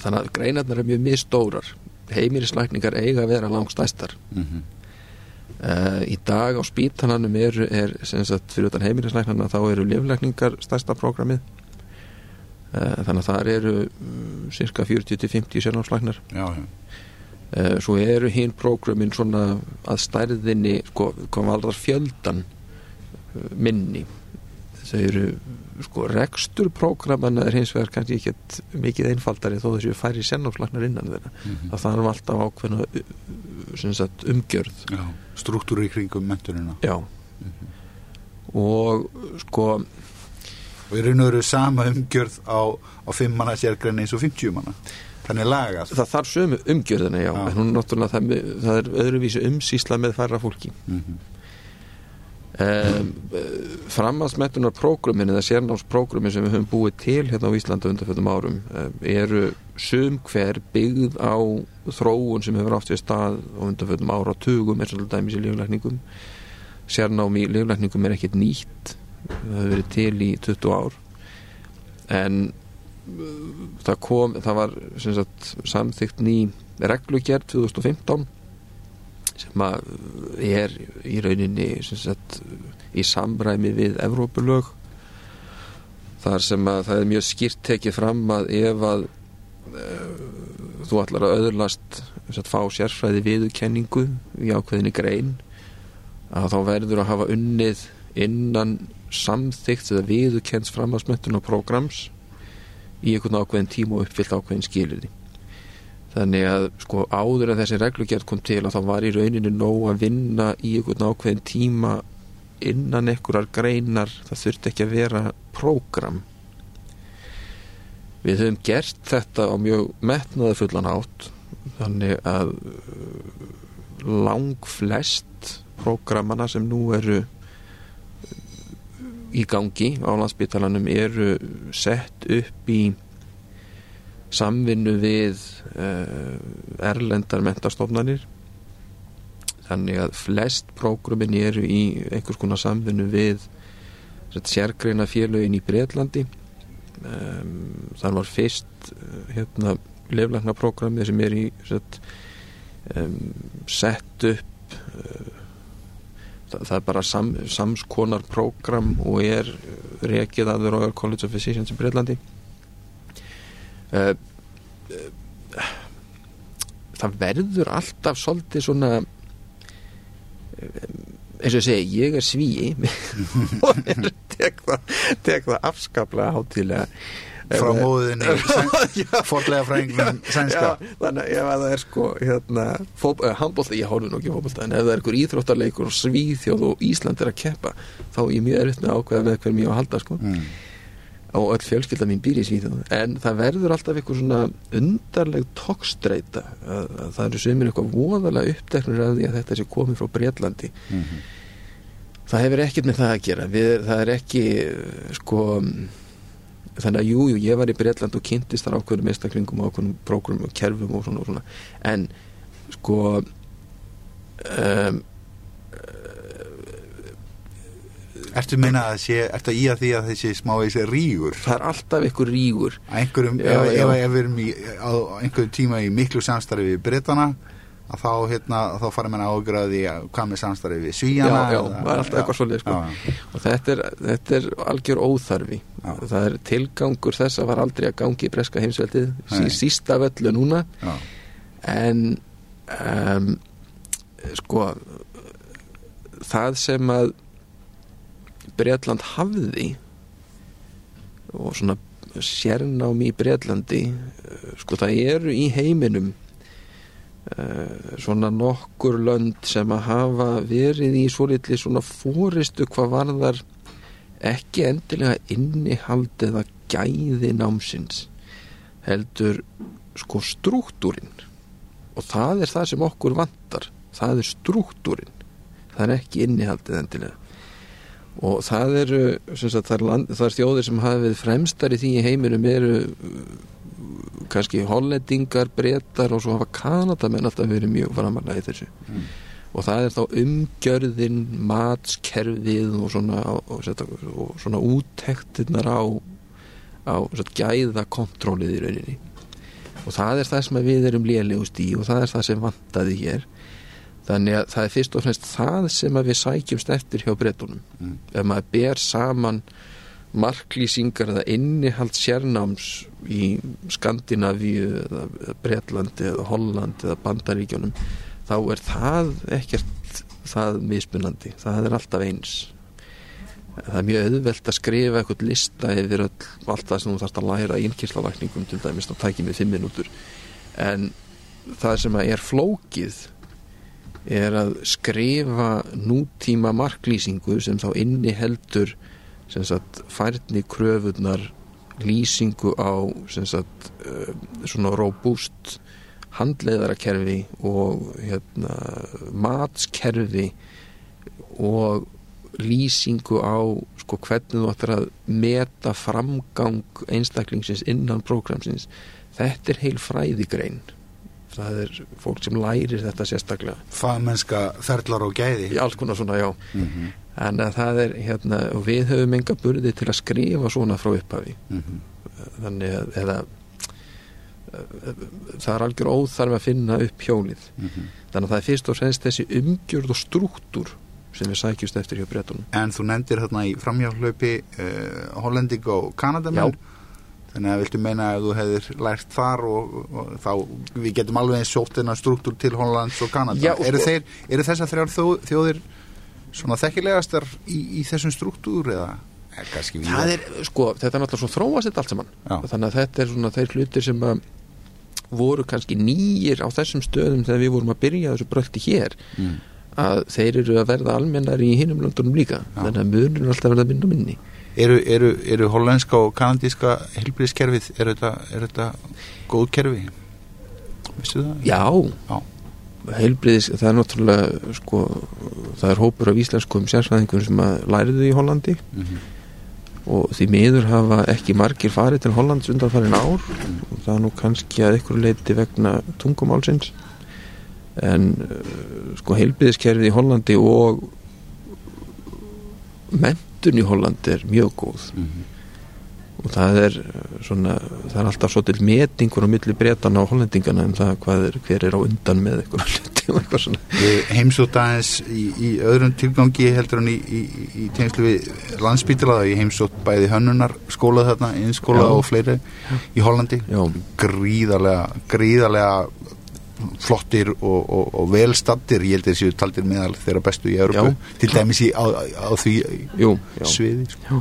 þannig að greinarnar er mjög misstórar heimilislækningar eiga að vera langstæstar Mm -hmm. uh, í dag á spítalanum er, er sem sagt fyrir utan heimilisleiknarna þá eru liflækningar stærsta prógramið uh, þannig að það eru um, cirka 40-50 sjálfnámslæknar já, já. uh, svo eru hinn prógramin svona að stærðinni hvað valdar fjöldan uh, minni þau eru sko rekstur prógramana er hins vegar kannski ekki mikið einfaldari þó þessu færi sjálfnámslæknar innan þeirra. Mhm. það þarf alltaf ákveðna sagt, umgjörð. Struktúri í kringum mentunina já. Og sko og í raun og veru sama umgjörð á, á 5 manna sérgræni eins og 50 manna. Þannig lagast það þarf sömu umgjörðina já, Já. en hún náttúrulega það, það er öðruvísi umsýsla með færra fólki. Mm um, framhaldsmettunar prógrumin eða sérnámsprógrumin sem við höfum búið til hérna á Íslanda undanfjöldum árum um, eru sum hver byggð á þróun sem hefur átt við stað á undanfjöldum ára tugum eins og til dæmis í líflækningum sérnám í líflækningum er ekkert nýtt það hefur verið til í 20 ár. En uh, það kom, það var samþygt ný reglugjert 2015 sem að er í rauninni sagt, í samræmi við Evrópulög þar sem að það er mjög skýrt tekið fram að ef að uh, þú ætlar að öðurlast sagt, fá sérfræði viðurkenningu í ákveðinni grein að þá verður að hafa unnið innan samþygt eða viðurkenns framhansmöntun og prógrams í einhvern ákveðin tíma og uppfyllt ákveðin skilirði þannig að sko áður en þessi reglugjart kom til að þá var í rauninni nóg að vinna í einhvern ákveðin tíma innan einhverjar greinar. Það þurfti ekki að vera prógram. Við höfum gert þetta á mjög metnaða fullan átt þannig að lang flest prógramana sem nú eru í gangi á landsbytalanum eru sett upp í samvinnu við uh, erlendar mentastofnanir þannig að flest prógrumin eru í einhvers konar samvinnu við sérgreina félögin í Breitlandi um, þar var fyrst uh, hérna leflagna prógramið sem er í sett, um, sett upp uh, það, það er bara sam, samskonar prógram og er rekið að The Royal College of Physicians í Breitlandi það verður alltaf svolítið svona eins og segi, ég er svíi. Og er, tek, það, tek það afskaplega hátilega frá móðinni fordlega frængum sænska. Þannig ef að það er sko hérna, handbólta, ég horfði nú ekki fótbólta en ef það er einhver íþróttarleikur og Svíþjóð og Ísland er að keppa þá er ég mjög erfitt með að ákveða með hverjum ég á að halda sko. Mm. Og öll fjölskylda mín býr í Svíþjóð. En það verður alltaf eitthvað svona undarleg tókstreita að, að það eru sömur eitthvað voðalega uppteknur af því að þetta sé komið frá Breitlandi Mm -hmm. það hefur ekkert með það að gera. Við, það er ekki sko þannig að jú, jú, ég var í Breitland og kynntist þar ákveðum eistaklingum og ákveðum prógrum og kerfum og svona og svona. En sko um, Ertu meina að sé, ertu að í að því að þessi smá þessi rígur? Það er alltaf ykkur rígur. Að einhverjum, Já, ef, já. ef, ef við erum í, á einhverjum tíma í miklu samstarfi við Bretana að þá, hérna, þá fara menn ágræði hvað með samstarfi við Svíjana Já, já, það er alltaf eitthvað svoleiðis, sko. og þetta er, þetta er algjör óþarfi. Já. það er tilgangur þess að var aldrei að gangi í breska heimsveldið sí, sísta völlu núna. Já, en um, sko það sem að Bretland hafði og svona sérnámi í Bretlandi eh, sko það eru í heiminum uh, svona nokkur lönd sem að hafa verið í svolítli svona fóristu hvað varðar ekki endilega innihald eða gæði námsins heldur sko struktúrin. Og það er það sem okkur vantar það er struktúrin það er ekki innihaldið endilega og það eru sagt, það, er land, það er þjóðir sem hafa við fremstar í því í heiminum eru uh, kannski hollendingar, breytar og svo hafa kanadamenn alltaf verið mjög framarlega í þessu. Mm. og það er þá umgjörðin matskerfið og svona, og, og, og svona úttektirnar á, á svona, gæða kontrólið í rauninni. Og það er það sem við erum lélegust í og það er það sem vantaði hér þannig að það er fyrst og fremst það sem við sækjumst eftir hjá breytunum Mm. ef maður ber saman marklýsingar eða innihald sérnáms í Skandinavíu eða Breitlandi eða Hollandi eða Bandaríkjónum þá er það ekkert það mismunandi, það er alltaf eins. Það er mjög auðvelt að skrifa eitthvað lista yfir öll, allt það sem þú þarfst að læra í innkýrslalækningum til dæmis, þá tækir mig fimm minútur en það sem er flókið er að skrifa nútíma marklýsingu sem þá inni heldur sagt færni kröfunar lýsingu á sagt uh, svona robust handleiðarakerfi og hérna matskerfi og lýsingu á sko hvernig þú ættir að meta framgang einstaklingsins innan prógramsins. Þetta er heil fræðigrein það er fólk sem lærir þetta sérstaklega. Fagmennska ferlar og gæði. Í alls konar svona já. Mm -hmm. en að það er hérna við höfum enga burði til að skrifa svona frá upphafi. Þannig að eða, það er algjör óþarf að finna upp hjólið. Þannig að það er fyrst og fremst þessi umgjörð og struktúr sem við sækjumst eftir hjá breytunum En þú nefndir þarna í framhjálplaupi uh, Hollending og Kanadamenn þannig að viltu meina að þú hefðir lært þar og, og þá við getum alveg eins sjótt þennan struktúr til Hollands og Kanada Já, og eru, sko- þeir, eru þessar þrjár þjó, þjóðir svona þekkilegastar í, í þessum struktúr eða er kannski það er, sko, þetta er náttúrulega svo þróast þetta allt saman Já. þannig að þetta er svona þeir hlutir sem að voru kannski nýjir á þessum stöðum þegar við vorum að byrja þessu brölti hér mm. að þeir eru að verða almennar í hinum löndunum líka Já. þannig að er alltaf að verða minna og minni eru, eru, eru hollenska og kanadíska helbriðskerfið, er þetta, er þetta góð kerfi? Vissu það? Já, Já. heilbriðis, það er náttúrulega sko, það er hópur af íslenskum sérfræðingum sem að læriðu í Hollandi Mm -hmm. og því miður hafa ekki margir farið til Hollands undan farin ár og það er nú kannski að ykkur leiti vegna tungumálsins en uh, sko heilbriðiskerfið í Hollandi og mentun í Hollandi er mjög góð. Og það er uh, svona, það er alltaf svo til metingur á milli breytana og hollendingana um það hvað er, hver er á undan með eitthvað hluti og eitthvað svona. Heimsótt aðeins í, í öðrum tilgangi heldur hann í, í, í tengslu við landsbítala ég heimsótt bæði hönnunar skóla þarna, innskóla Já. og fleiri í Hollandi. Já, gríðarlega gríðarlega flottir og, og, og velstattir ég held að þessu taldir meðal þeirra bestu í Európu til dæmis í, á, á því jú, sviði sko. já.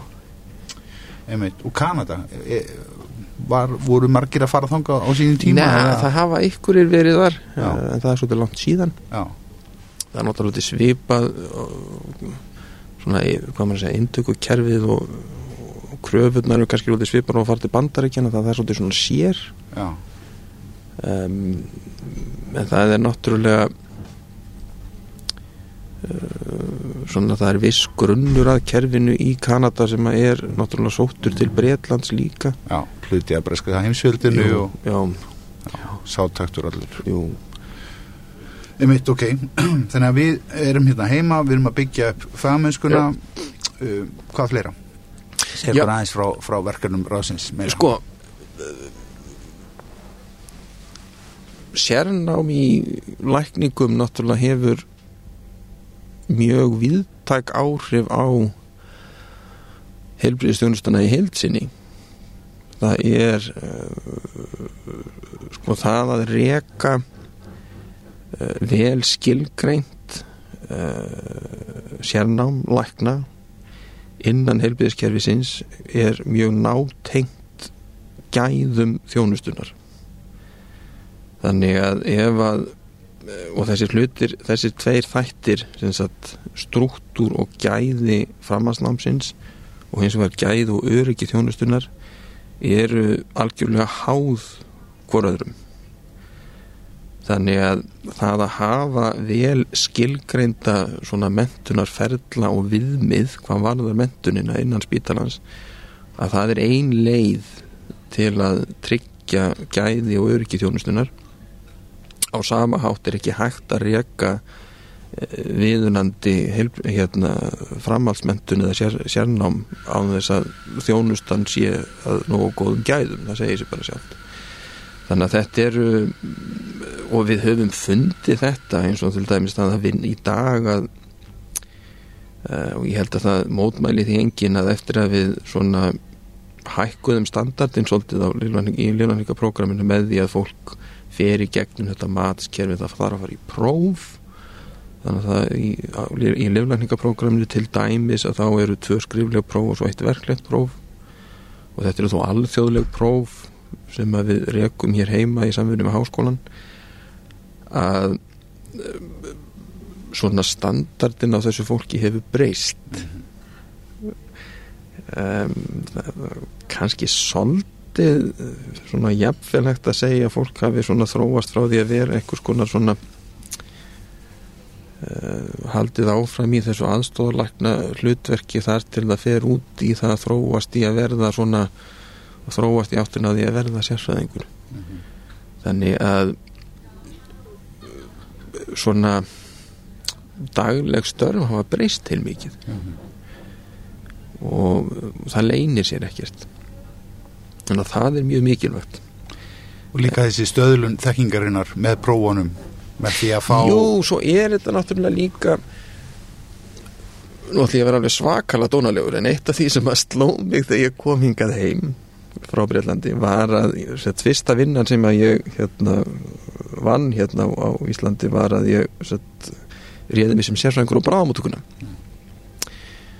Einmitt. og Kanada e, var, voru margir að fara þanga á sínum tíma Nei, það hafa ykkurir verið þar Já. en það er svolítið langt síðan Já, það er náttúrulega svipað svona, í- hvað maður að segja, indöku kerfið og, og kröfurnar eru kannski í svipað og fara til bandaríkjana það er svolítið svona sér já, um, en það er náttúrulega uh, svona það er viss grunnur að kerfinu í Kanada sem er náttúrulega sóttur til Bretlands líka. Já hluti að breska heimsveldinu Jú, og já, sátaktur allur. Jú, Einmitt, ok, þannig að við erum hérna heima, við erum að byggja upp fagmennskuna, uh, hvað fleira? Segð Já. bara aðeins frá, frá verkefnum ráðsins meira. sko sérnám í lækningum náttúrulega hefur mjög viðtæk áhrif á heilbriðstjónustana í heilsinni það er uh, sko það að reka uh, vel skilgreint uh, sérnám lækna innan heilbriðskerfisins er mjög nátengt gæðum þjónustunar þannig að ef að og þessir hlutir, þessir tveir þættir struktúr og gæði framhansnámsins og hins vegar gæði og öryggi þjónustunar eru algjörlega háð hvoröðrum þannig að það að hafa vel skilgreinda svona mentunarferðla og viðmið hvað varðar mentunina innan spítalans að það er ein leið til að tryggja gæði og öryggi þjónustunar á sama hátt er ekki hægt að reka viðunandi heil, hérna, framhaldsmentun eða sér, sérnám á þess að þjónustan sé að nógu góðum gæðum, það segir sér bara sjálft. Þannig að þetta eru og við höfum fundið þetta eins og til dæmis það að vinn í dag að uh, og ég held að það mótmæli því engin að eftir að við svona hækkuðum standardin svolítið á í lífnarningaprógraminu með því að fólk fer í gegnum þetta matskerfi það þarf að fara í próf. Þannig að það í, í lífnarningaprógraminu til dæmis að þá eru tvö skrifleg próf og svo eitt verklegt próf. Og þetta eru þó alþjóðleg próf sem við rekum hér heima í samfunni með háskólan að svona standardin á þessu fólki hefur breyst. Um, kannski soldið svona jafnvelhægt að segja að fólk hafi svona þróast frá því að vera einhvers konar svona uh, haldið áfram í þessu aðstoflækna hlutverki þar til það fer út í það að þróast í að verða svona þróast í áttin að því að verða sérfræðingur mm -hmm. þannig að svona dagleg störf hafa breyst til mikið mm -hmm. og það leynir sér ekkert þannig að það er mjög mikilvægt. Og líka þessi stöðlun þekkingarinnar með prófunum með því að fá Jú, svo er þetta náttúrulega líka nú ætlum ég að vera alveg svakala dónalegur en eitt af því sem að sló mig þegar ég kom hingað heim frá Breitlandi var að sett, fyrsta vinnan sem að ég hérna, vann hérna á Íslandi var að ég sett, réði mig sem sérfræðingur á bráðamóttukuna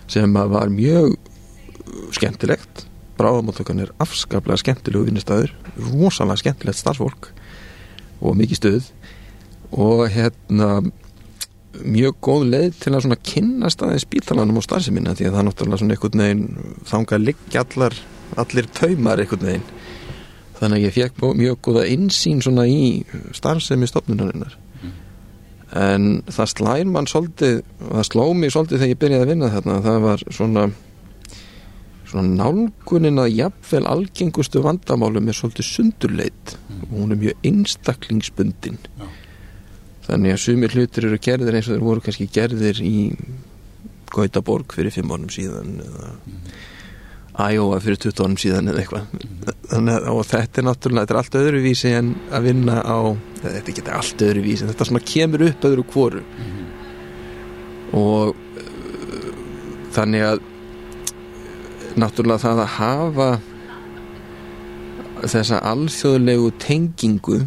sem að var mjög skemmtilegt bráðamóttukan er afskaplega skemmtilegu vinnistæður rosalega skemmtilegt starfsfólk og mikið stöð og hérna mjög góð leið til að svona kynna staðið spítalanum og starfseminna því að það er náttúrulega svona einhvern veginn þánga liggja allar allir taumar einhvern veginn þannig að ég fekk mjög góða insýn svona í starfsemi stofnunarinnar mm. en það slæn mann svolítið, það sló mig svolítið þegar ég byrjaði að vinna þarna það var svona svona nálgunin að jafnvel algengustu vandamálum er svolítið sundurleit mm. og hún er mjög einstaklingsbundin ja. þannig að sumir hlutir eru gerðir eins og þeir voru kannski gerðir í Gautaborg fyrir fimm ánum síðan eða mm. Æjóa fyrir 20 árum síðan eða eitthvað þannig að þetta er náttúrulega þetta er allt öðruvísi en að vinna á þetta er ekki allt öðruvísi þetta svona kemur upp öðru kvoru mm og uh, þannig að náttúrulega það að hafa þessa alþjóðlegu tengingu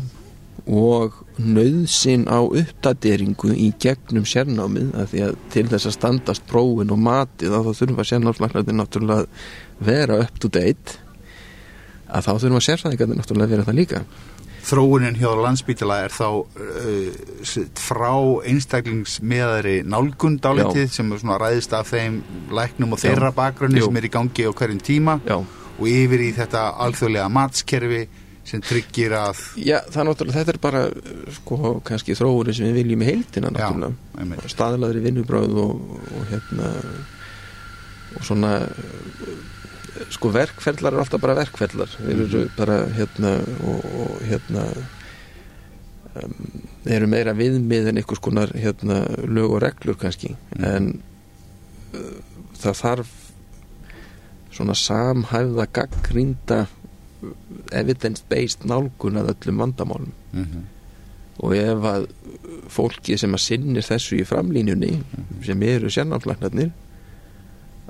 og nöðsin á uppdateringu í gegnum sérnámið að því að til þess að standast prófin og matið þá þurfa sérnámslæknarnir náttúrulega vera up to date að þá þurfum að sérfæðingarnir náttúrulega að vera það líka Þróunin hjá landsbítila er þá uh, frá einstaklingsmiðari nálgundálitið sem er svona ræðist af þeim læknum og þeirra bakgrunni sem er í gangi á hverjum tíma Já. og yfir í þetta alþjóðlega matskerfi sem tryggir að Já, það er náttúrulega, þetta er bara sko kannski þróunin sem við viljum í heildina náttúrulega, staðlaðri vinnubráð og, og hérna og svona sko verkfellar er alltaf bara verkfellar þeir eru mhm. bara hérna og, og hérna um, þeir eru meira viðmið en einhvers konar hérna lög og reglur kannski mm. en uh, það þarf svona samhæfða gaggrínda evidence-based nálgun að öllum vandamálum mm -hmm. og ef að fólki sem að sinnir þessu í framlínjunni mm -hmm. sem eru sérnáflagnarnir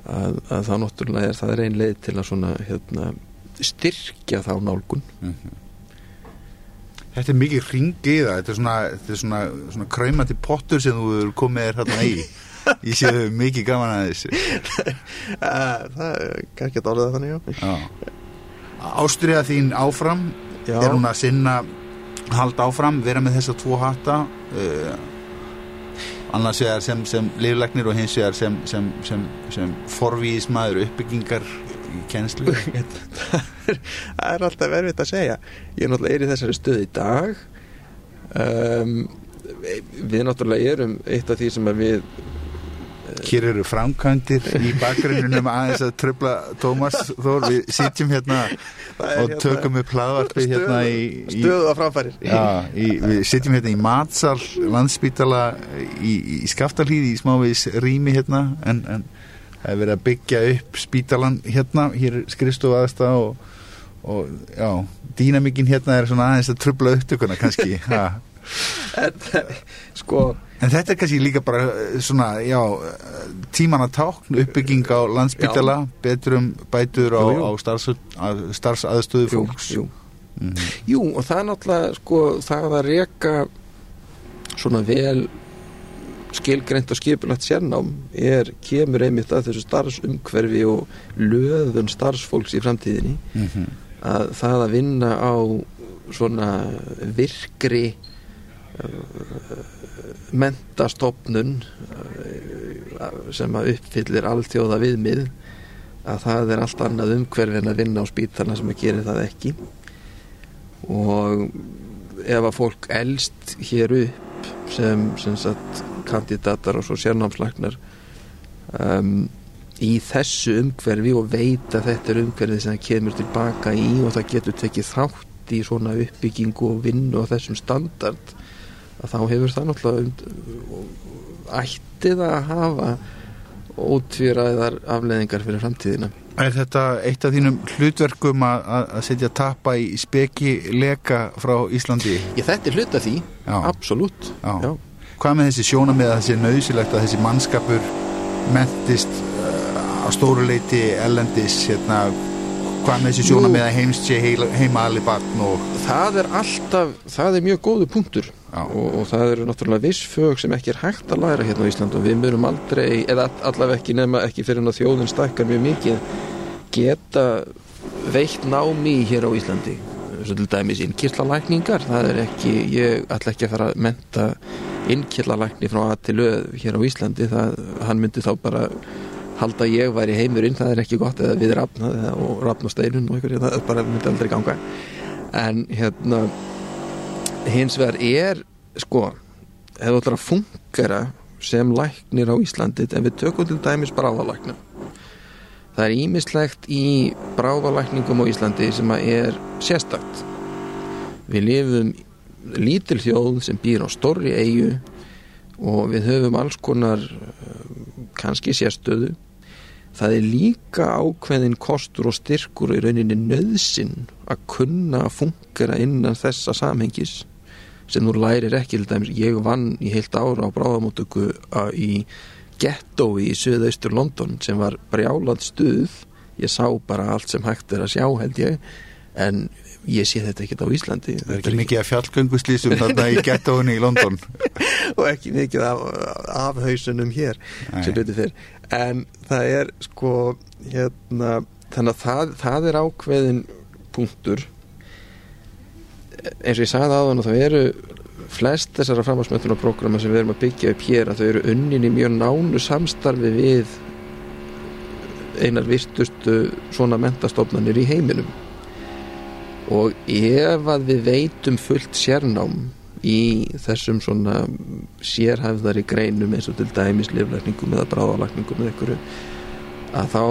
að, að þá náttúrulega er það reyn leið til að svona hérna, styrkja þá nálgun mm -hmm. Þetta er mikið ringið þetta er svona, svona, svona kræmandi pottur sem þú komið er hérna í ég séu mikið gaman að þessu Það er kannski að dálega þannig já. Ástriða þín áfram já. er hún að sinna halda áfram, vera með þessa tvo hatta uh, annars vegar sem, sem liðlegnir og hins vegar sem, sem, sem forvíðismæður uppbyggingar í kennslu. Það er alltaf verfitt að segja. Ég er náttúrulega er í þessari stöð í dag. Um, við náttúrulega erum eitt af því sem við Hér eru framkvæmdir í bakgrunnum aðeins að tröfla Tómas Þór, við sitjum hérna og hérna tökum upp hlaðvarpi hérna í, í stöðu að framfærir já, í, við sitjum hérna í Matsal landsbítala í, í Skaftalíði í smávís rými hérna en, en það er verið að byggja upp spítalan hérna, hér skrifstofu aðstæða og, og já, dýnamíkin hérna er svona aðeins að trubla upptökuna kannski. Ha. En, sko En þetta er kannski líka bara eh, svona, já, tíman að tákn, uppbygging á landsbytjala, betrum bætur á, Jú, jú. á starfs, að- starfsaðstöðu jú, fólks. jú. Mhm. jú, og það er náttúrulega sko, það að reka svona vel skilgreint og skipulagt sérnám er, kemur einmitt að þessu starfsumhverfi og löðun starfsfólks í framtíðinni Mhm. að það að vinna á svona virkri mentastofnun sem að uppfyllir alþjóða viðmið að það er allt annað umhverfi en að vinna á spítana sem að gera það ekki. Og ef að fólk elst hér upp sem, sem sagt kandidatar og svo sérnámslagnar um, í þessu umhverfi og veit að þetta er umhverfi sem það kemur tilbaka í og það getur tekið þátt í svona uppbyggingu og vinnu á þessum standard að þá hefur það náttúrulega und- ætti það að hafa ótvíraðar afleðingar fyrir framtíðina Er þetta eitt af þínum hlutverkum að, að setja tappa í speki leka frá Íslandi? Ég þetta er hluta því, Já. absolutt Já. Já. Hvað með þessi sjóna með að þessi nöðsilegt að þessi mannskapur mentist á stóru leiti ellendis, hérna, hvað með þessi sjóna með að heimst sé heima allir barn og... Það er alltaf, það er mjög góðu punktur. Og, og það eru náttúrulega viss fög sem ekki er hægt að læra hérna á Ísland og við munum aldrei, eða allavega ekki nema ekki fyrir að þjóðin stækkar mjög mikið geta veitt námi hér á Íslandi. Svo til dæmis innkirlalækningar það er ekki, ég ætla ekki að fara að menta innkirlalækni frá að til öð hér á Íslandi það, hann myndi þá bara halda ég væri heimurinn, það er ekki gott eða við rafna og rafna steinun og einhverju, það bara myndi aldrei ganga. En hérna hins vegar er sko, ef þú ætlar að fungera sem læknir á Íslandi en við tökum til dæmis bráðalækna það er ímislegt í bráðalækningum á Íslandi sem að er sérstakt. Við lifum lítil þjóð sem býr á stórri eigu og við höfum alls konar kannski sérstöðu. Það er líka ákveðin kostur og styrkur í rauninni nöðsin að kunna að fungera innan þessa samhengis sem þú lærir ekki ég vann í heilt ára á bráðamótöku að- í gettói í söðaustur London sem var brjálað stuð. Ég sá bara allt sem hægt er að sjá held ég. En ég sé þetta ekkert á Íslandi Það er ekki mikið að fjallgönguslýsum þarna í gettóinu í London. og ekki mikið af, af hausunum hér Nei. sem betur fyrr en það er sko hérna, þannig að það, það er ákveðin punktur eins og ég sagði aðan og það eru flest þessara framhansmöndunarprogramma sem við erum að byggja upp hér að þau eru unnin í mjög nánu samstarfi við einar virtustu svona mentastofnanir í heiminum og ef að við veitum fullt sérnám í þessum svona sérhæfðari greinum eins og til dæmis liflækningum eða bráðalækningum eða einhverju að þá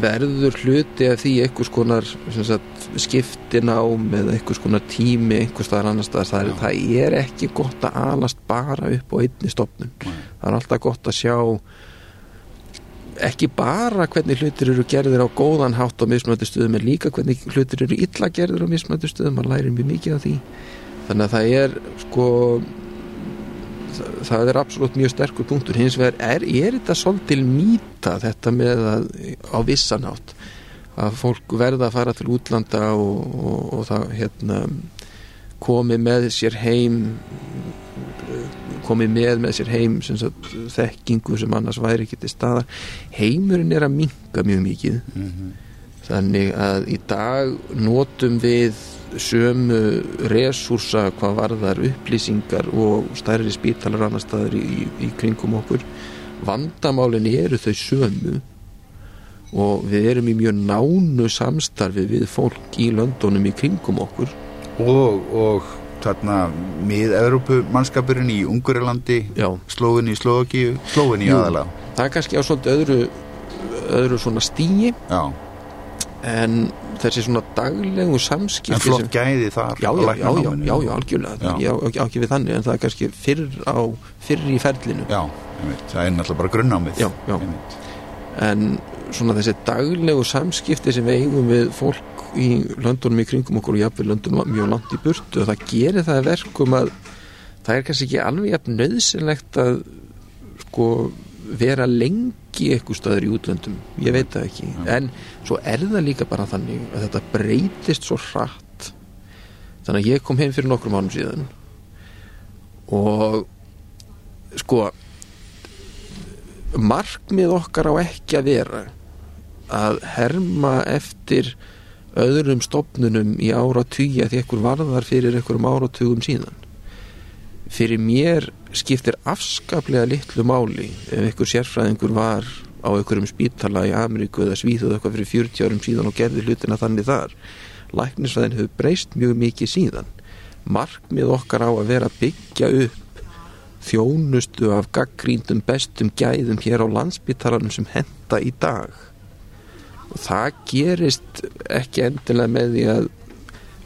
verður hluti af því einhvers konar sagt, skiptinám eða einhvers konar tími einhvers staðar annars staðar. Það er, það er ekki gott að alast bara upp á einni stofnun. Nei. það er alltaf gott að sjá ekki bara hvernig hlutir eru gerðir á góðan hátt á mismöndi stöðum en líka hvernig hlutir eru illa gerðir á mismöndi stöðum, maður lærir mjög mikið af því. Þannig að það er sko það, er absolutt mjög sterkur punktur. Hins vegar er, er þetta svolítil mýta þetta með að á vissan hátt að fólk verða að fara til útlanda og, og, og það hérna komi með sér heim komi með með sér heim sem sagt, þekkingu sem annars væri ekki til staðar. Heimurinn er að minka mjög mikið. Mhm. þannig að í dag notum við sömu resúrsa hvað varðar upplýsingar og stærri spítalar annar staðar í, í, kringum okkur. Vandamálin eru þau sömu og við erum í mjög nánu samstarfi við fólk í löndunum í kringum okkur. Og, og þarna mið-Európu mannskapurinn í Ungurilandi, já, Slóvin í Slóvakíu, Slóvin í Jú. aðalega. það er kannski á svolítið öðru öðru svona stíi Já, en þessi svona daglegu en samskipti flott sem- gæði þar. já, á já, já, já, já, algjörlega Já. Já, já, ekki við þannig en það er kannski fyrr á fyrr í ferlinu Já, einmitt, það er náttúrulega bara grunnámið. Já, já. Einmitt. en svona þessi daglegu samskipti sem við eigum við fólk í löndunum í kringum okkur og jáfnveg löndunum mjög langt í burtu og það gerir það verkum að það er kannski ekki alveg jafn nöðsynlegt að sko vera lengi eitthvað stöður í útlöndum. Ég veit það ekki, en svo er það líka bara þannig að þetta breytist svo hratt. Þannig að ég kom heim fyrir nokkrum ánum síðan og sko markmið okkar á ekki að vera að herma eftir öðrum stopnunum í áratugja því ekkur varðar fyrir ekkurum áratugum síðan. Fyrir mér skiptir afskaplega litlu máli ef ekkur sérfræðingur var á ekkurum spítala í Ameríku eða Svíþuð eitthvað fyrir 40 árum síðan og gerði hlutina þannig þar. Læknisfræðin hefur breyst mjög mikið síðan. Markmið okkar á að vera að byggja upp þjónustu af gaggríndum bestum gæðum hér á landsbytalanum sem henda í dag og það gerist ekki endilega með því að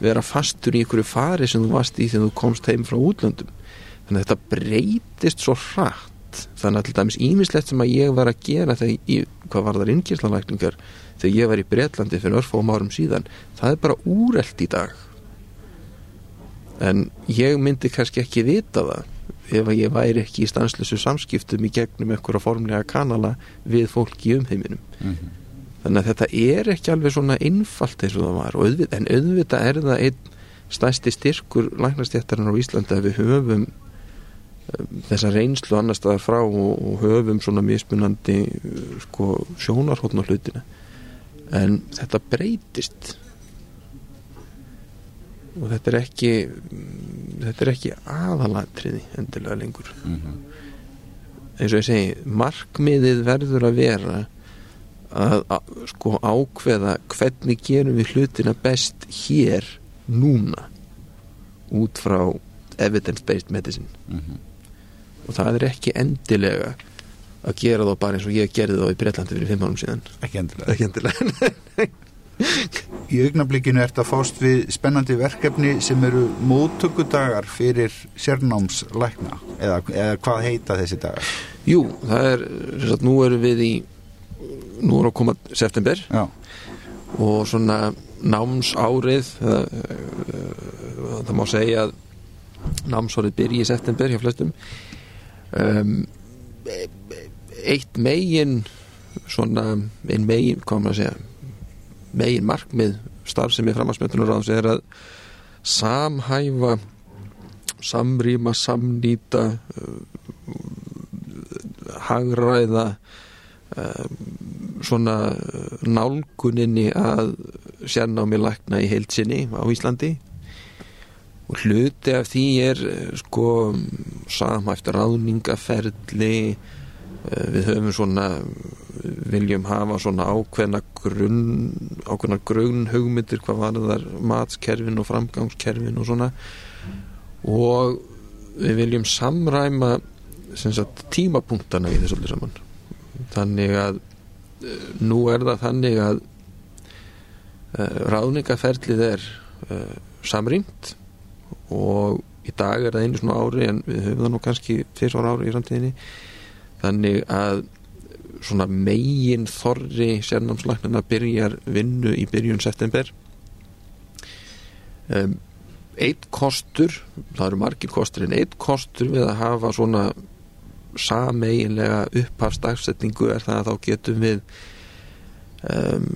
vera fastur í einhverju fari sem þú varst í þegar þú komst heim frá útlöndum. Þannig að þetta breytist svo hratt. Þannig að til dæmis ímislegt sem að ég var að gera þegar ég, hvað var þar innkýrslalækningar þegar ég var í Breitlandi fyrir örfum árum síðan það er bara úrelt í dag. En ég myndi kannski ekki vita það ef ég væri ekki í stanslösu samskiptum í gegnum einhverja formlega kanala við fólk í umheiminum. Mm -hmm þannig að þetta er ekki alveg svona einfalt eins og það var. Auðvitað, en auðvitað er það einn stæsti styrkur læknastjættarinn á Íslandi að við höfum um, þessa reynslu annar staðar frá og, og höfum svona mismunandi sko, sjónarhóttn á hlutina. En þetta breytist. Og þetta er ekki þetta er ekki aðalatriði endilega lengur. Mm -hmm. eins og ég segi markmiðið verður að vera að, að sko ákveða hvernig gerum við hlutina best hér núna út frá evidence-based medicine mm -hmm. og það er ekki endilega að gera þá bara eins og ég gerði þá í Breitlandi fyrir fimm árum síðan ekki endilega, ekki endilega. í augnablikinu ert að fást við spennandi verkefni sem eru móttökudagar fyrir sérnámslækna eða, eða hvað heita þessi dagar? Jú, það er, nú eru við í nú er að koma september Já. og svona námsárið það, það má segja að námsárið byrji í september hjá flestum um, eitt megin svona einn megin, hvað maður að segja megin markmið starf sem er framhansmyndunar á þessu er að samhæfa samrýma, samnýta uh, hagræða svona nálguninni að sérnámi lækna í heilsinni á Íslandi. Og hluti af því er sko samhæft ráðningaferli eh, við höfum svona viljum hafa svona ákveðna grunn ákveðna grunn hugmyndir hvað var þar matskerfin og framgangskerfin og svona. Og við viljum samræma sagt, tímapunktana í þessu allir saman þannig að nú er það þannig að uh, ráðningaferlið er uh, samrýmt og í dag er það einu svona ári en við höfum það nú kannski fyrst ára ári í samtíðinni þannig að svona megin þorri sérnámslæknarna byrjar vinnu í byrjun september. Eitt kostur það eru margir kostur en eitt kostur við að hafa svona sameiginlega upphafsdagsetningu er það að þá getum við um,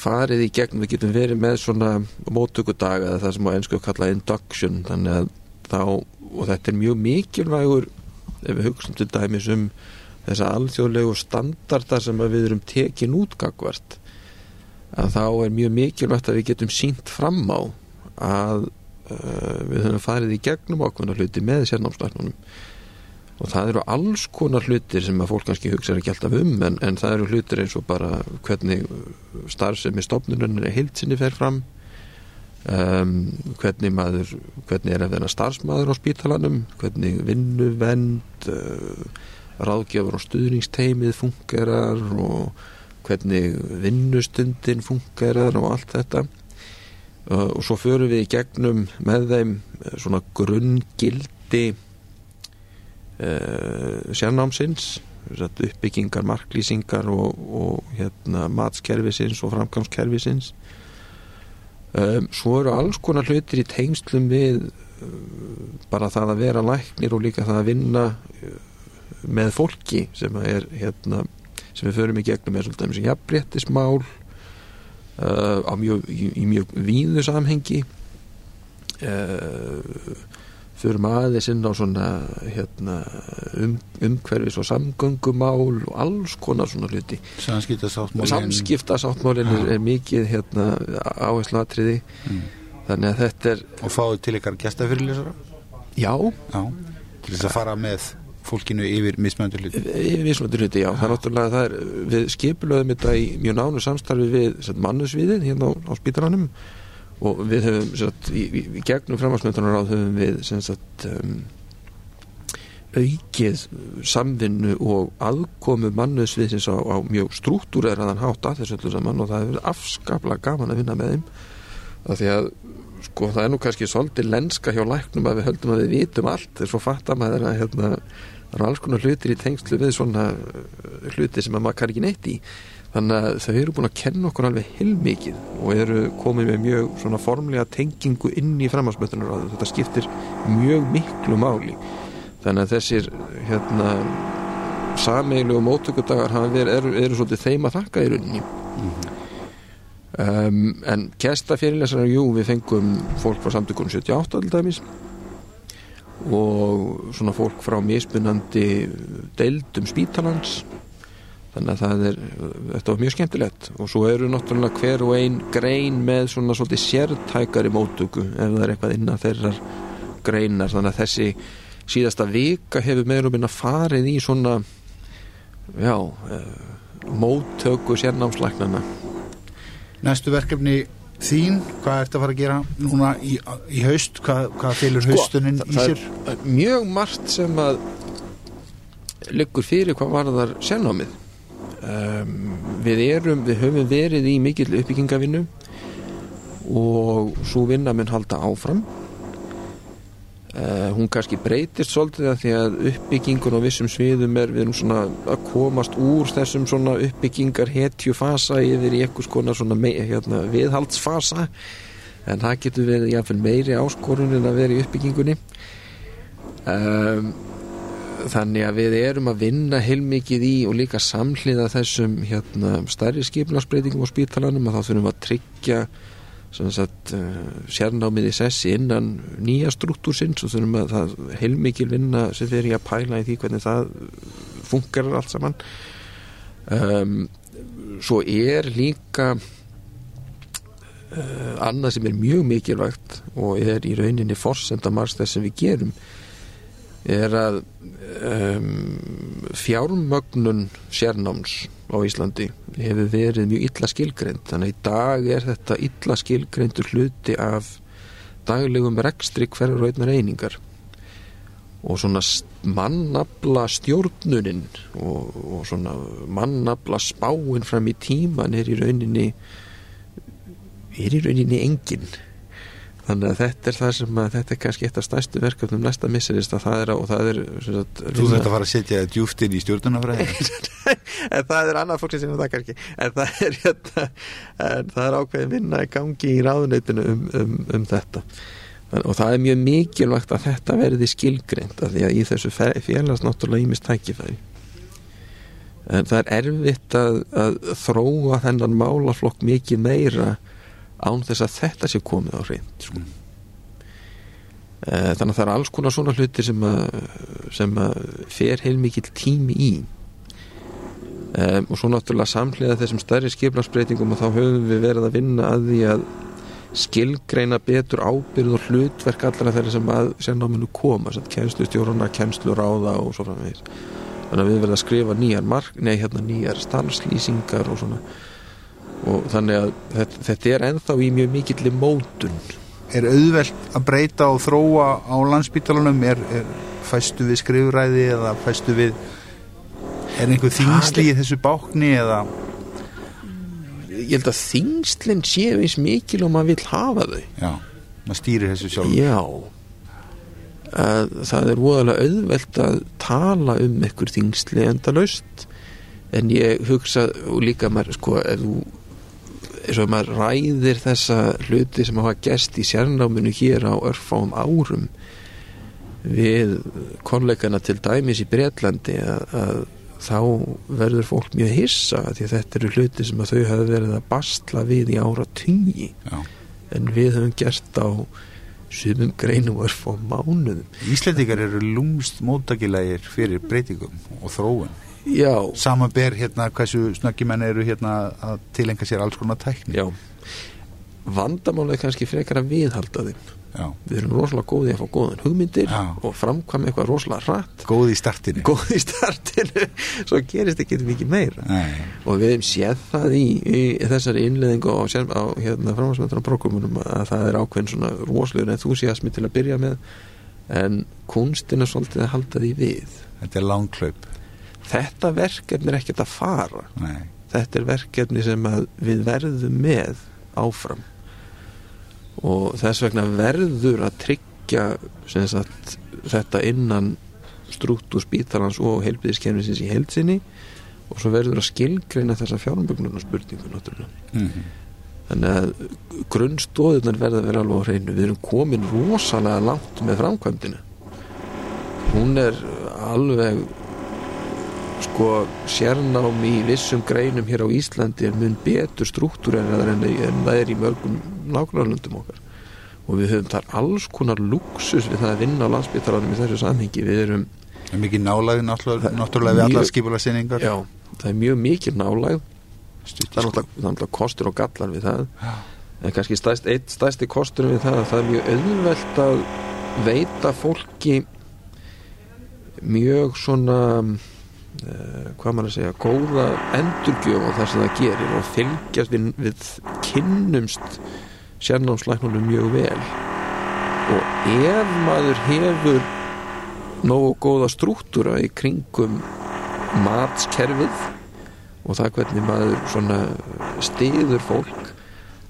farið í gegn, við getum verið með svona mótökudaga eða það sem á ennsku kalla induction þannig að þá, og þetta er mjög mikilvægur ef við hugsaum til dæmis um þessa alþjóðlegu standardar sem við erum tekin útgagvart að þá er mjög mikilvægt að við getum sínt fram á að uh, við höfum farið í gegnum ákveðna hluti með sérnámslæknunum og það eru alls konar hlutir sem að fólk kannski hugsa ekki alltaf um en, en það eru hlutir eins og bara hvernig starfsemi stofnunum er heilsinni fer fram um, hvernig maður hvernig er að vera starfsmaður á spítalanum hvernig vinnuvend uh, ráðgjafur og stuðningsteimið fungerar og hvernig vinnustundin fungerar og allt þetta. Uh, og svo förum við í gegnum með þeim uh, svona grunngildi uh, sérnámsins satt, uppbyggingar, marklýsingar og, og hérna, matskerfisins og framgangskerfisins. Um, svo eru alls konar hlutir í tengslum við um, bara það að vera læknir og líka það að vinna með fólki sem er hérna, sem við förum í gegnum. Með svolítið sem jafnbrettismál uh, mjög, í, í mjög víðu samhengi. Uh, förum aðeins inn á svona hérna, um, umhverfis og samgöngumál og alls konar svona hluti. Samskiptasáttmálin Samskiptasáttmálin er, er mikið hérna, áherslu atriði mm. þannig að þetta er Og fáðu til ykkar gestafyrirlesara? Já, Já, til þess að fara með fólkinu yfir mismöndur hluti. Yfir mismunandi hluti, já, það er náttúrulega það er, við skipulöðum þetta í mjög nánu samstarfi við mannusviðið hérna á, á spítaranum og við höfum sagt, í, í, gegnum framhansmyndunar höfum við sagt, um, aukið samvinnu og aðkomu mannusviðsins á, á mjög struktúreraðan hátt að þessu öllu saman. Og það hefur afskaplega gaman að vinna með þeim. Af því að sko það er nú kannski svolítið lenska hjá læknum að við höldum að við vitum allt. Þess að fatta maður að hérna, það eru alls konar hlutir í tengslu við svona hluti sem maður kann ekki neitt í þannig að þau eru búin að kenna okkur alveg heilmikið og eru komið með mjög svona formlega tengingu inn í framhansmötunar og þetta skiptir mjög miklu máli. Þannig að þessir hérna sameilu og mótökudagar eru, eru, svolítið þeim að þakka í rauninni. Mm -hmm. um, en kestafyrirlesarar, jú, við fengum fólk frá samtökunum 78 til dæmis og svona fólk frá mismunandi deildum spítalans þannig að það er, þetta var mjög skemmtilegt. Og svo eru náttúrulega hver og ein grein með svona svolítið sértækari mótöku ef það er eitthvað innan þeirrar greinar, þannig að þessi síðasta vika hefur meður og minna farið í svona já, uh, móttöku sérnámslæknana Næstu verkefni þín, hvað ert að fara að gera núna í, í haust, hvað, hvað fylgur sko, haustuninn í sér? Það er mjög margt sem að liggur fyrir hvað var þar sérnámið um, við erum, við höfum verið í mikill uppbyggingavinnu og svo vinna mun halda áfram. Uh, hún kannski breytist svolítið að því að uppbyggingun á vissum sviðum er við erum svona að komast úr þessum svona uppbyggingar hetjufasa yfir í eitthvað skona svona mei, hérna, viðhaldsfasa. En það getur verið jáfnveil meiri áskorun en að vera í uppbyggingunni. Um, þannig að við erum að vinna heilmikið í og líka samhliða þessum hérna, stærri skipnarsbreytingum á spítalanum að þá þurfum við að tryggja sagt, uh, sérnámið í sessi innan nýja struktúrsins og þurfum að það heilmikið vinna sem fyrir að pæla í því hvernig það funkar allt saman. Um, svo er líka uh, annað sem er mjög mikilvægt og er í rauninni forsendamars þess sem við gerum er að um, fjármögnun sérnáms á Íslandi hefur verið mjög illa skilgreynd þannig að í dag er þetta illa skilgreyndur hluti af daglegum rekstri hverjur og einnar einingar. Og svona mannabla stjórnunin og, og svona mannabla spáin fram í tíman er í rauninni er í rauninni enginn þannig að þetta er það sem að þetta er kannski eitt af stærstu verkefnum næsta misserist að það er og það er sagt, Þú þurft að fara að setja djúft inn í stjórnunafræði en það er annað fólk sem það kannski. En það er, hérna, en það er ákveðin vinna í gangi í ráðuneytinu um, um, um þetta. Og það er mjög mikilvægt að þetta verði skilgreint að því að í þessu félags náttúrulega ímist tækifæri. En það er erfitt að, að þróa þennan málaflokk mikið meira án þess að þetta sé komið á reynd sko. mm. þannig að það er alls konar svona hluti sem að, sem að fer heilmikið tími í um, og svo náttúrulega samhliða þessum stærri skiplagsbreytingum og þá höfum við verið að vinna að því að skilgreina betur ábyrð og hlutverk allra þeirra sem að sérnáminu koma kemslustjóruna, kemsluráða og svo framvegis þannig að við verðum að skrifa nýjar mark, nei hérna nýjar starfslýsingar og svona og þannig að þetta, þetta er enþá í mjög mikill mótun. Er auðvelt að breyta og þróa á landsbítalunum er, er fæstu við skrifræði eða fæstu við er einhver þingsli í þessu bákni eða? Ég held að þingslinn séu eins mikil og maður vil hafa þau. Já, maður stýrir þessu sjálf Já. Að það er voðalega auðvelt að tala um einhver þingsli endalaust. En ég hugsa og líka maður sko ef þú eins og maður ræðir þessa hluti sem hafa gest í sérnáminu hér á örfáum árum við kollegana til dæmis í Breitlandi að, að þá verður fólk mjög hissa því þetta eru hluti sem að þau hafa verið að bastla við í ára tungi en við höfum gert á sumum greinum örfáum mánuðum. Íslendingar eru lúmst móttakilegir fyrir breytingum og þróun Já. Saman ber hérna hversu snöggimenn eru hérna að tilenga sér alls konar tækni. Já. Vandamálið er kannski frekar að viðhalda þeim. Já. Við erum rosalega góði að fá góðan hugmyndir Já. og framkvæm eitthvað rosalega rætt Góð í startinu. Góð í startinu. Svo gerist ekki mikið meira. Nei. Og við hefum séð það í, í þessari innleðingu á, á hérna, framhansmyndarnar prókumunum að það er ákveðin svona roslegur enthúsiasmi til að byrja með en kunstin er svolítið að halda því við. Þetta er langklaup Þetta verkefni er ekkert að fara. Nei. Þetta er verkefni sem við verðum með áfram. Og þess vegna verður að tryggja sagt, þetta innan struktúr spítalans og heilbíðiskerfisins í heilsinni og svo verður að skilgreina þessa fjármögnuna spurningu mm -hmm. þannig að grunnstóðunar verða að vera alveg á hreinu. Við erum komin rosalega langt með framkvæmdina. Hún er alveg sko sérnám í vissum greinum hér á Íslandi er mun betur struktúreraðar en, það er í mörgum nákvæmlandum okkar. Og við höfum þar alls konar luxus við það að vinna á landsbytalanum í þessu samhengi. Við erum er mikið nálæg náttúrulega við allar skipula sinningar Já, það er mjög mikið nálæg það er náttúrulega kostur og gallar við það. Já. en kannski stæst, eitt stæsti kostur við það að það er mjög auðvelt að veita fólki mjög svona hvað maður að segja góða endurgjöf á það sem það gerir og fylgjast við, við kynnumst sérnámslæknunum mjög vel. Og ef maður hefur nógu góða struktúra í kringum matskerfið og það hvernig maður svona stiður fólk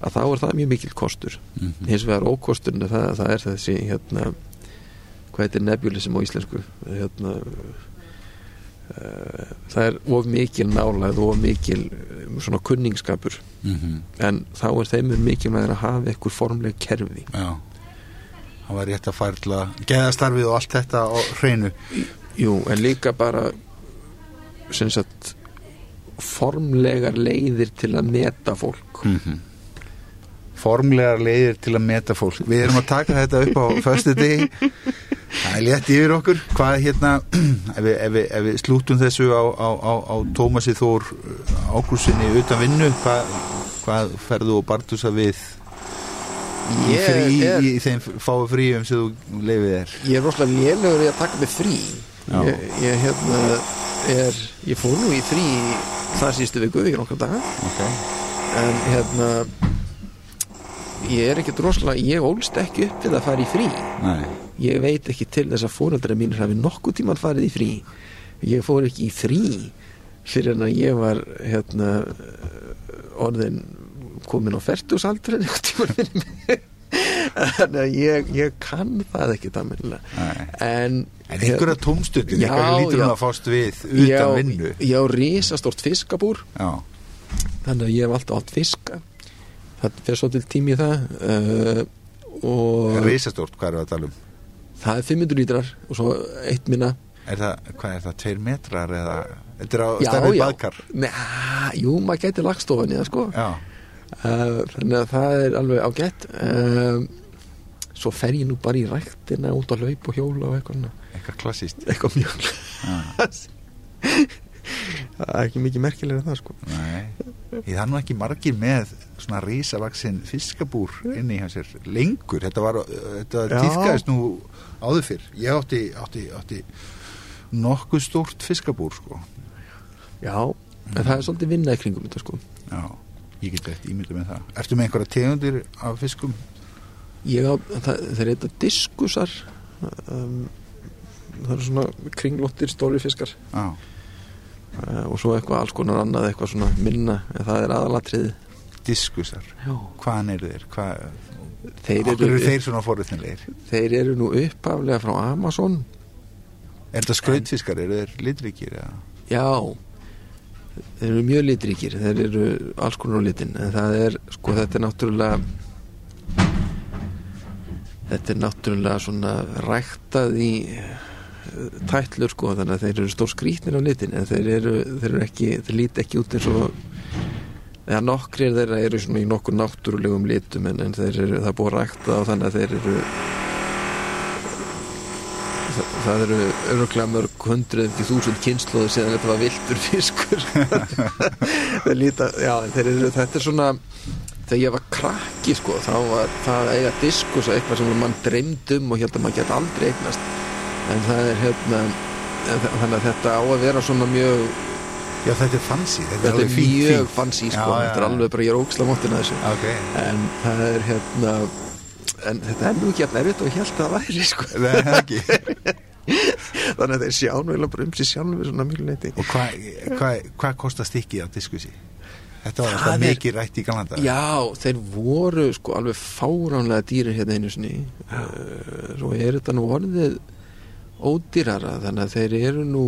að þá er það mjög mikil kostur. Mm -hmm. hins vegar ókosturinn er það, það er þessi hérna hvað heitir nebulism á íslensku? Hérna það er of mikil nálæð og of mikil svona kunningskapur. Mm -hmm. en þá er þeim mikil með að hafa eitthvað formleg kerfi. Já, það var rétt að færla geðastarfið og allt þetta á hreinu. Jú, en líka bara sem sagt formlegar leiðir til að meta fólk. Mm -hmm. formlegar leiðir til að meta fólk. Við erum að taka þetta upp á föstu degi það er létt yfir okkur. Hvað hérna ef við, ef við, ef við slútum þessu á, á, á, á Tómasi Þór ákursinni utan vinnu hvað, hvað ferðu og bartusa við í, frí, er, í þeim fái fríum sem þú leifið er ég er rosalega lélugur í að taka mig frí. Ég, ég hérna er, ég fór nú í frí það sístu viku í nokkar daga. Okay. en hérna ég er ekkert rosalega ég ólst ekki upp við að fara í frí. Nei. Ég veit ekki til þess að fóröldra mín hafi nokkuð tíman farið í frí. Ég fór ekki í frí fyrir en að ég var hérna orðin komin á færtusaldri einhvern tíman fyrir mig. Þannig að ég, ég kann það ekki það en En einhverja tómstundin, einhverja lítur hún að fást við utan vinnu. Já, risastort fiskabúr. Já. Þannig að ég hef alltaf átt fiska. Það fer svo til tími það uh, og Risastort, hvað er það að tala um? Það er 500 lítrar og svo eitt minna. Er það, hvað er það, 2 metrar eða? Þetta er á stærðið baðkar. Næ, jú, maður gæti lagstofan í það sko. Já. Uh, Þannig að það er alveg ágætt. Uh, Svo fer ég nú bara í ræktina út á laup og hjóla og eitthvað Eitthvað klassíst Eitthvað mjög klassíst Það er ekki mikið merkilega það sko. Nei, ég það nú ekki margir með svona risavaksinn fiskabúr inn í hans er lengur. Þetta var, þetta týðkæðist nú áður fyrr. Ég átti, átti, átti nokkuð stórt fiskabúr sko. Já, en það er svolítið vinna í kringum þetta sko. Já, ég get eftir ímynda með það. Ertu með einhverja tegundir af fiskum? Ég á, það, það er eitthvað diskusar. Um, það eru svona kringlóttir stóri fiskar. Já og svo eitthvað alls konar annað eitthvað svona minna en það er aðalatriði Diskusar, hvaðan eru þeir? Hvað, þeir eru, eru þeir svona forutnilegir þeir eru nú uppaflega frá Amazon. Er þetta skrautfiskar, eru þeir litríkir? eða? já. Þeir eru mjög litríkir. Þeir eru alls konar á litin en það er, sko þetta er náttúrulega þetta er náttúrulega svona ræktað í eh, tætlur sko þannig að þeir eru stór skrítnir á litin en þeir eru, þeir eru ekki þeir líti ekki út eins og eða nokkrir þeirra eru svona í nokkur náttúrulegum litum en, en þeir eru, það er búið rækta og þannig að þeir eru það, það eru öruglega mörg hundruð til þúsund kynnslóðu síðan þetta var viltur fiskur. Þeir líta, já þeir eru, þetta er svona þegar ég var krakki sko þá var það að eiga diskus eitthvað sem mann dreymd um og held að maður geta aldrei eignast en það er hérna þannig að þetta á að vera svona mjög Já, þetta er fancy Þetta, þetta er fínt, mjög fínt. fancy Já, sko, já, þetta er já. alveg bara ég er óksla móttin að þessu Ok, en það er hérna en þetta er nú ekki að erfitt og ég held að það væri sko. það er ekki þannig að þeir sjá nú eiginlega bara um sig sjálfur svona mjög leiti Og hvað hva, hva kostar stikkið af diskusi? Þetta var alltaf mikið rætt í galanda Já, þeir voru sko alveg fáránlega dýrir hérna einu sinni uh, svo er þetta nú orðið ódýrara þannig að þeir eru nú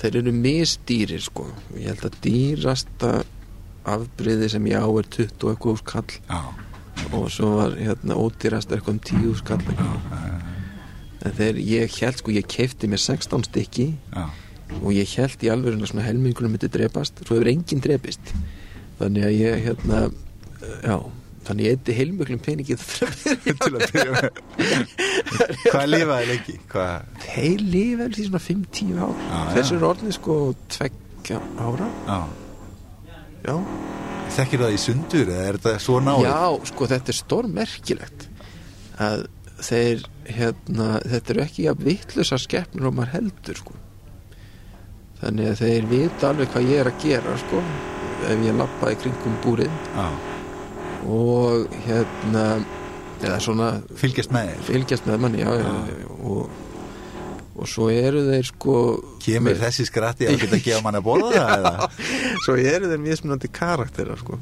þeir eru misdýrir sko. Ég held að dýrasta afbriði sem ég á er 20 og eitthvað úr kall. Já, og svo var hérna ódýrasta eitthvað um 10 úr kall en þeir, ég held sko ég keifti mér 16 stykki já. og ég held í alveg svona helmingunum myndi drepast, svo hefur enginn drepist. Þannig að ég hérna já, þannig ég eitthvað heilmöglum peningið Til að byrja með. Hvað lifaði lengi? Þeir lifa vel því svona 5-10 ár. Já, já. þessu er orðið sko tveggja ára. Já. Já, Þekkir það í sundur eða er þetta svo náður? já sko þetta er stórmerkilegt að þeir hérna, þetta eru ekki að vitlusa skeppnur og maður heldur sko. Þannig að þeir vita alveg hvað ég er að gera sko ef ég lappa í kringum búrið. Já. Og hérna eða svona Fylgjast með fylgjast með manni já, já, já, og, og svo eru þeir sko Kemur þessi skratti að geta að gefa mann að borða það eða? svo eru þeir mismunandi karakterar sko.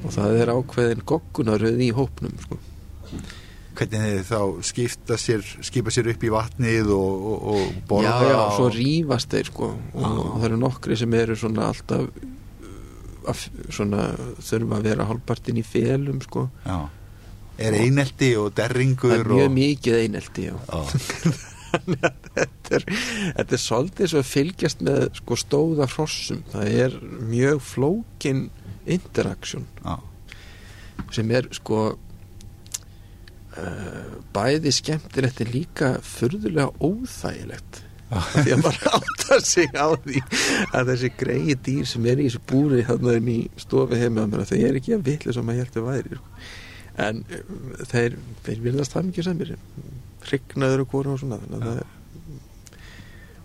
Og það er ákveðin goggunaröð í hópnum sko. Hvernig þið þá skipta sér skipa sér upp í vatnið og, og, og borða já, já, og svo rífast þeir sko. og, og það eru nokkri sem eru svona alltaf að, svona, þurfa að vera hálfpartin í felum sko. Er einelti og derringur það er mjög og... mikið einelti. Þannig að þetta er, þetta er svolítið svo að fylgjast með sko, stóða hrossum það er mjög flókin interaktion Já. sem er sko uh, bæði skemmtilegt en líka furðulega óþægilegt því að maður áttar sig á því að þessi greiði dýr sem er í þessu búri hann í stofi heima þau er ekki að vitlu sem maður heldur væri sko. en um, þeir, þeir virðast það mikið sem er hrygnaður og hvora og svona þannig að það er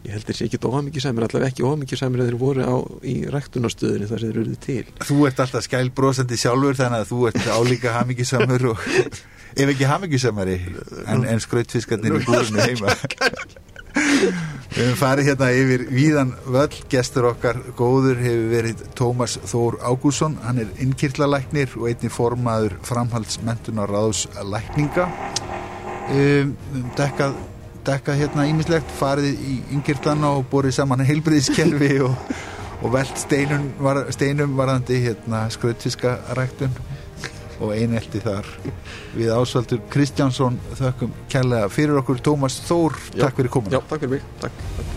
ég held þeir sé ekki ómikið sæmur allavega ekki ómikið sæmur að þeir voru á, í ræktunarstöðunni þar sem þeir eruðu til. Þú ert alltaf skælbrósandi sjálfur þannig að þú ert álíka hamingjusamur og ef ekki hamingjusamari en, en skrautfiskarnir í búrinu heima Við höfum farið hérna yfir Víðan Völl, gestur okkar góður hefur verið Tómas Þór Ágússon hann er innkirtlalæknir og einnig formaður framhaldsmentunar ráðs lækninga. Um, dekkað, dekkað hérna ímislegt farið í innkirtlana og borið saman heilbriðiskerfi og, og velt steinum, var, steinum varðandi hérna skrautfiska ræktun og einelti þar. Við ásvaldur Kristjánsson þökkum kærlega fyrir okkur. Tómas Þór, takk fyrir komin Já, takk fyrir mig. Takk.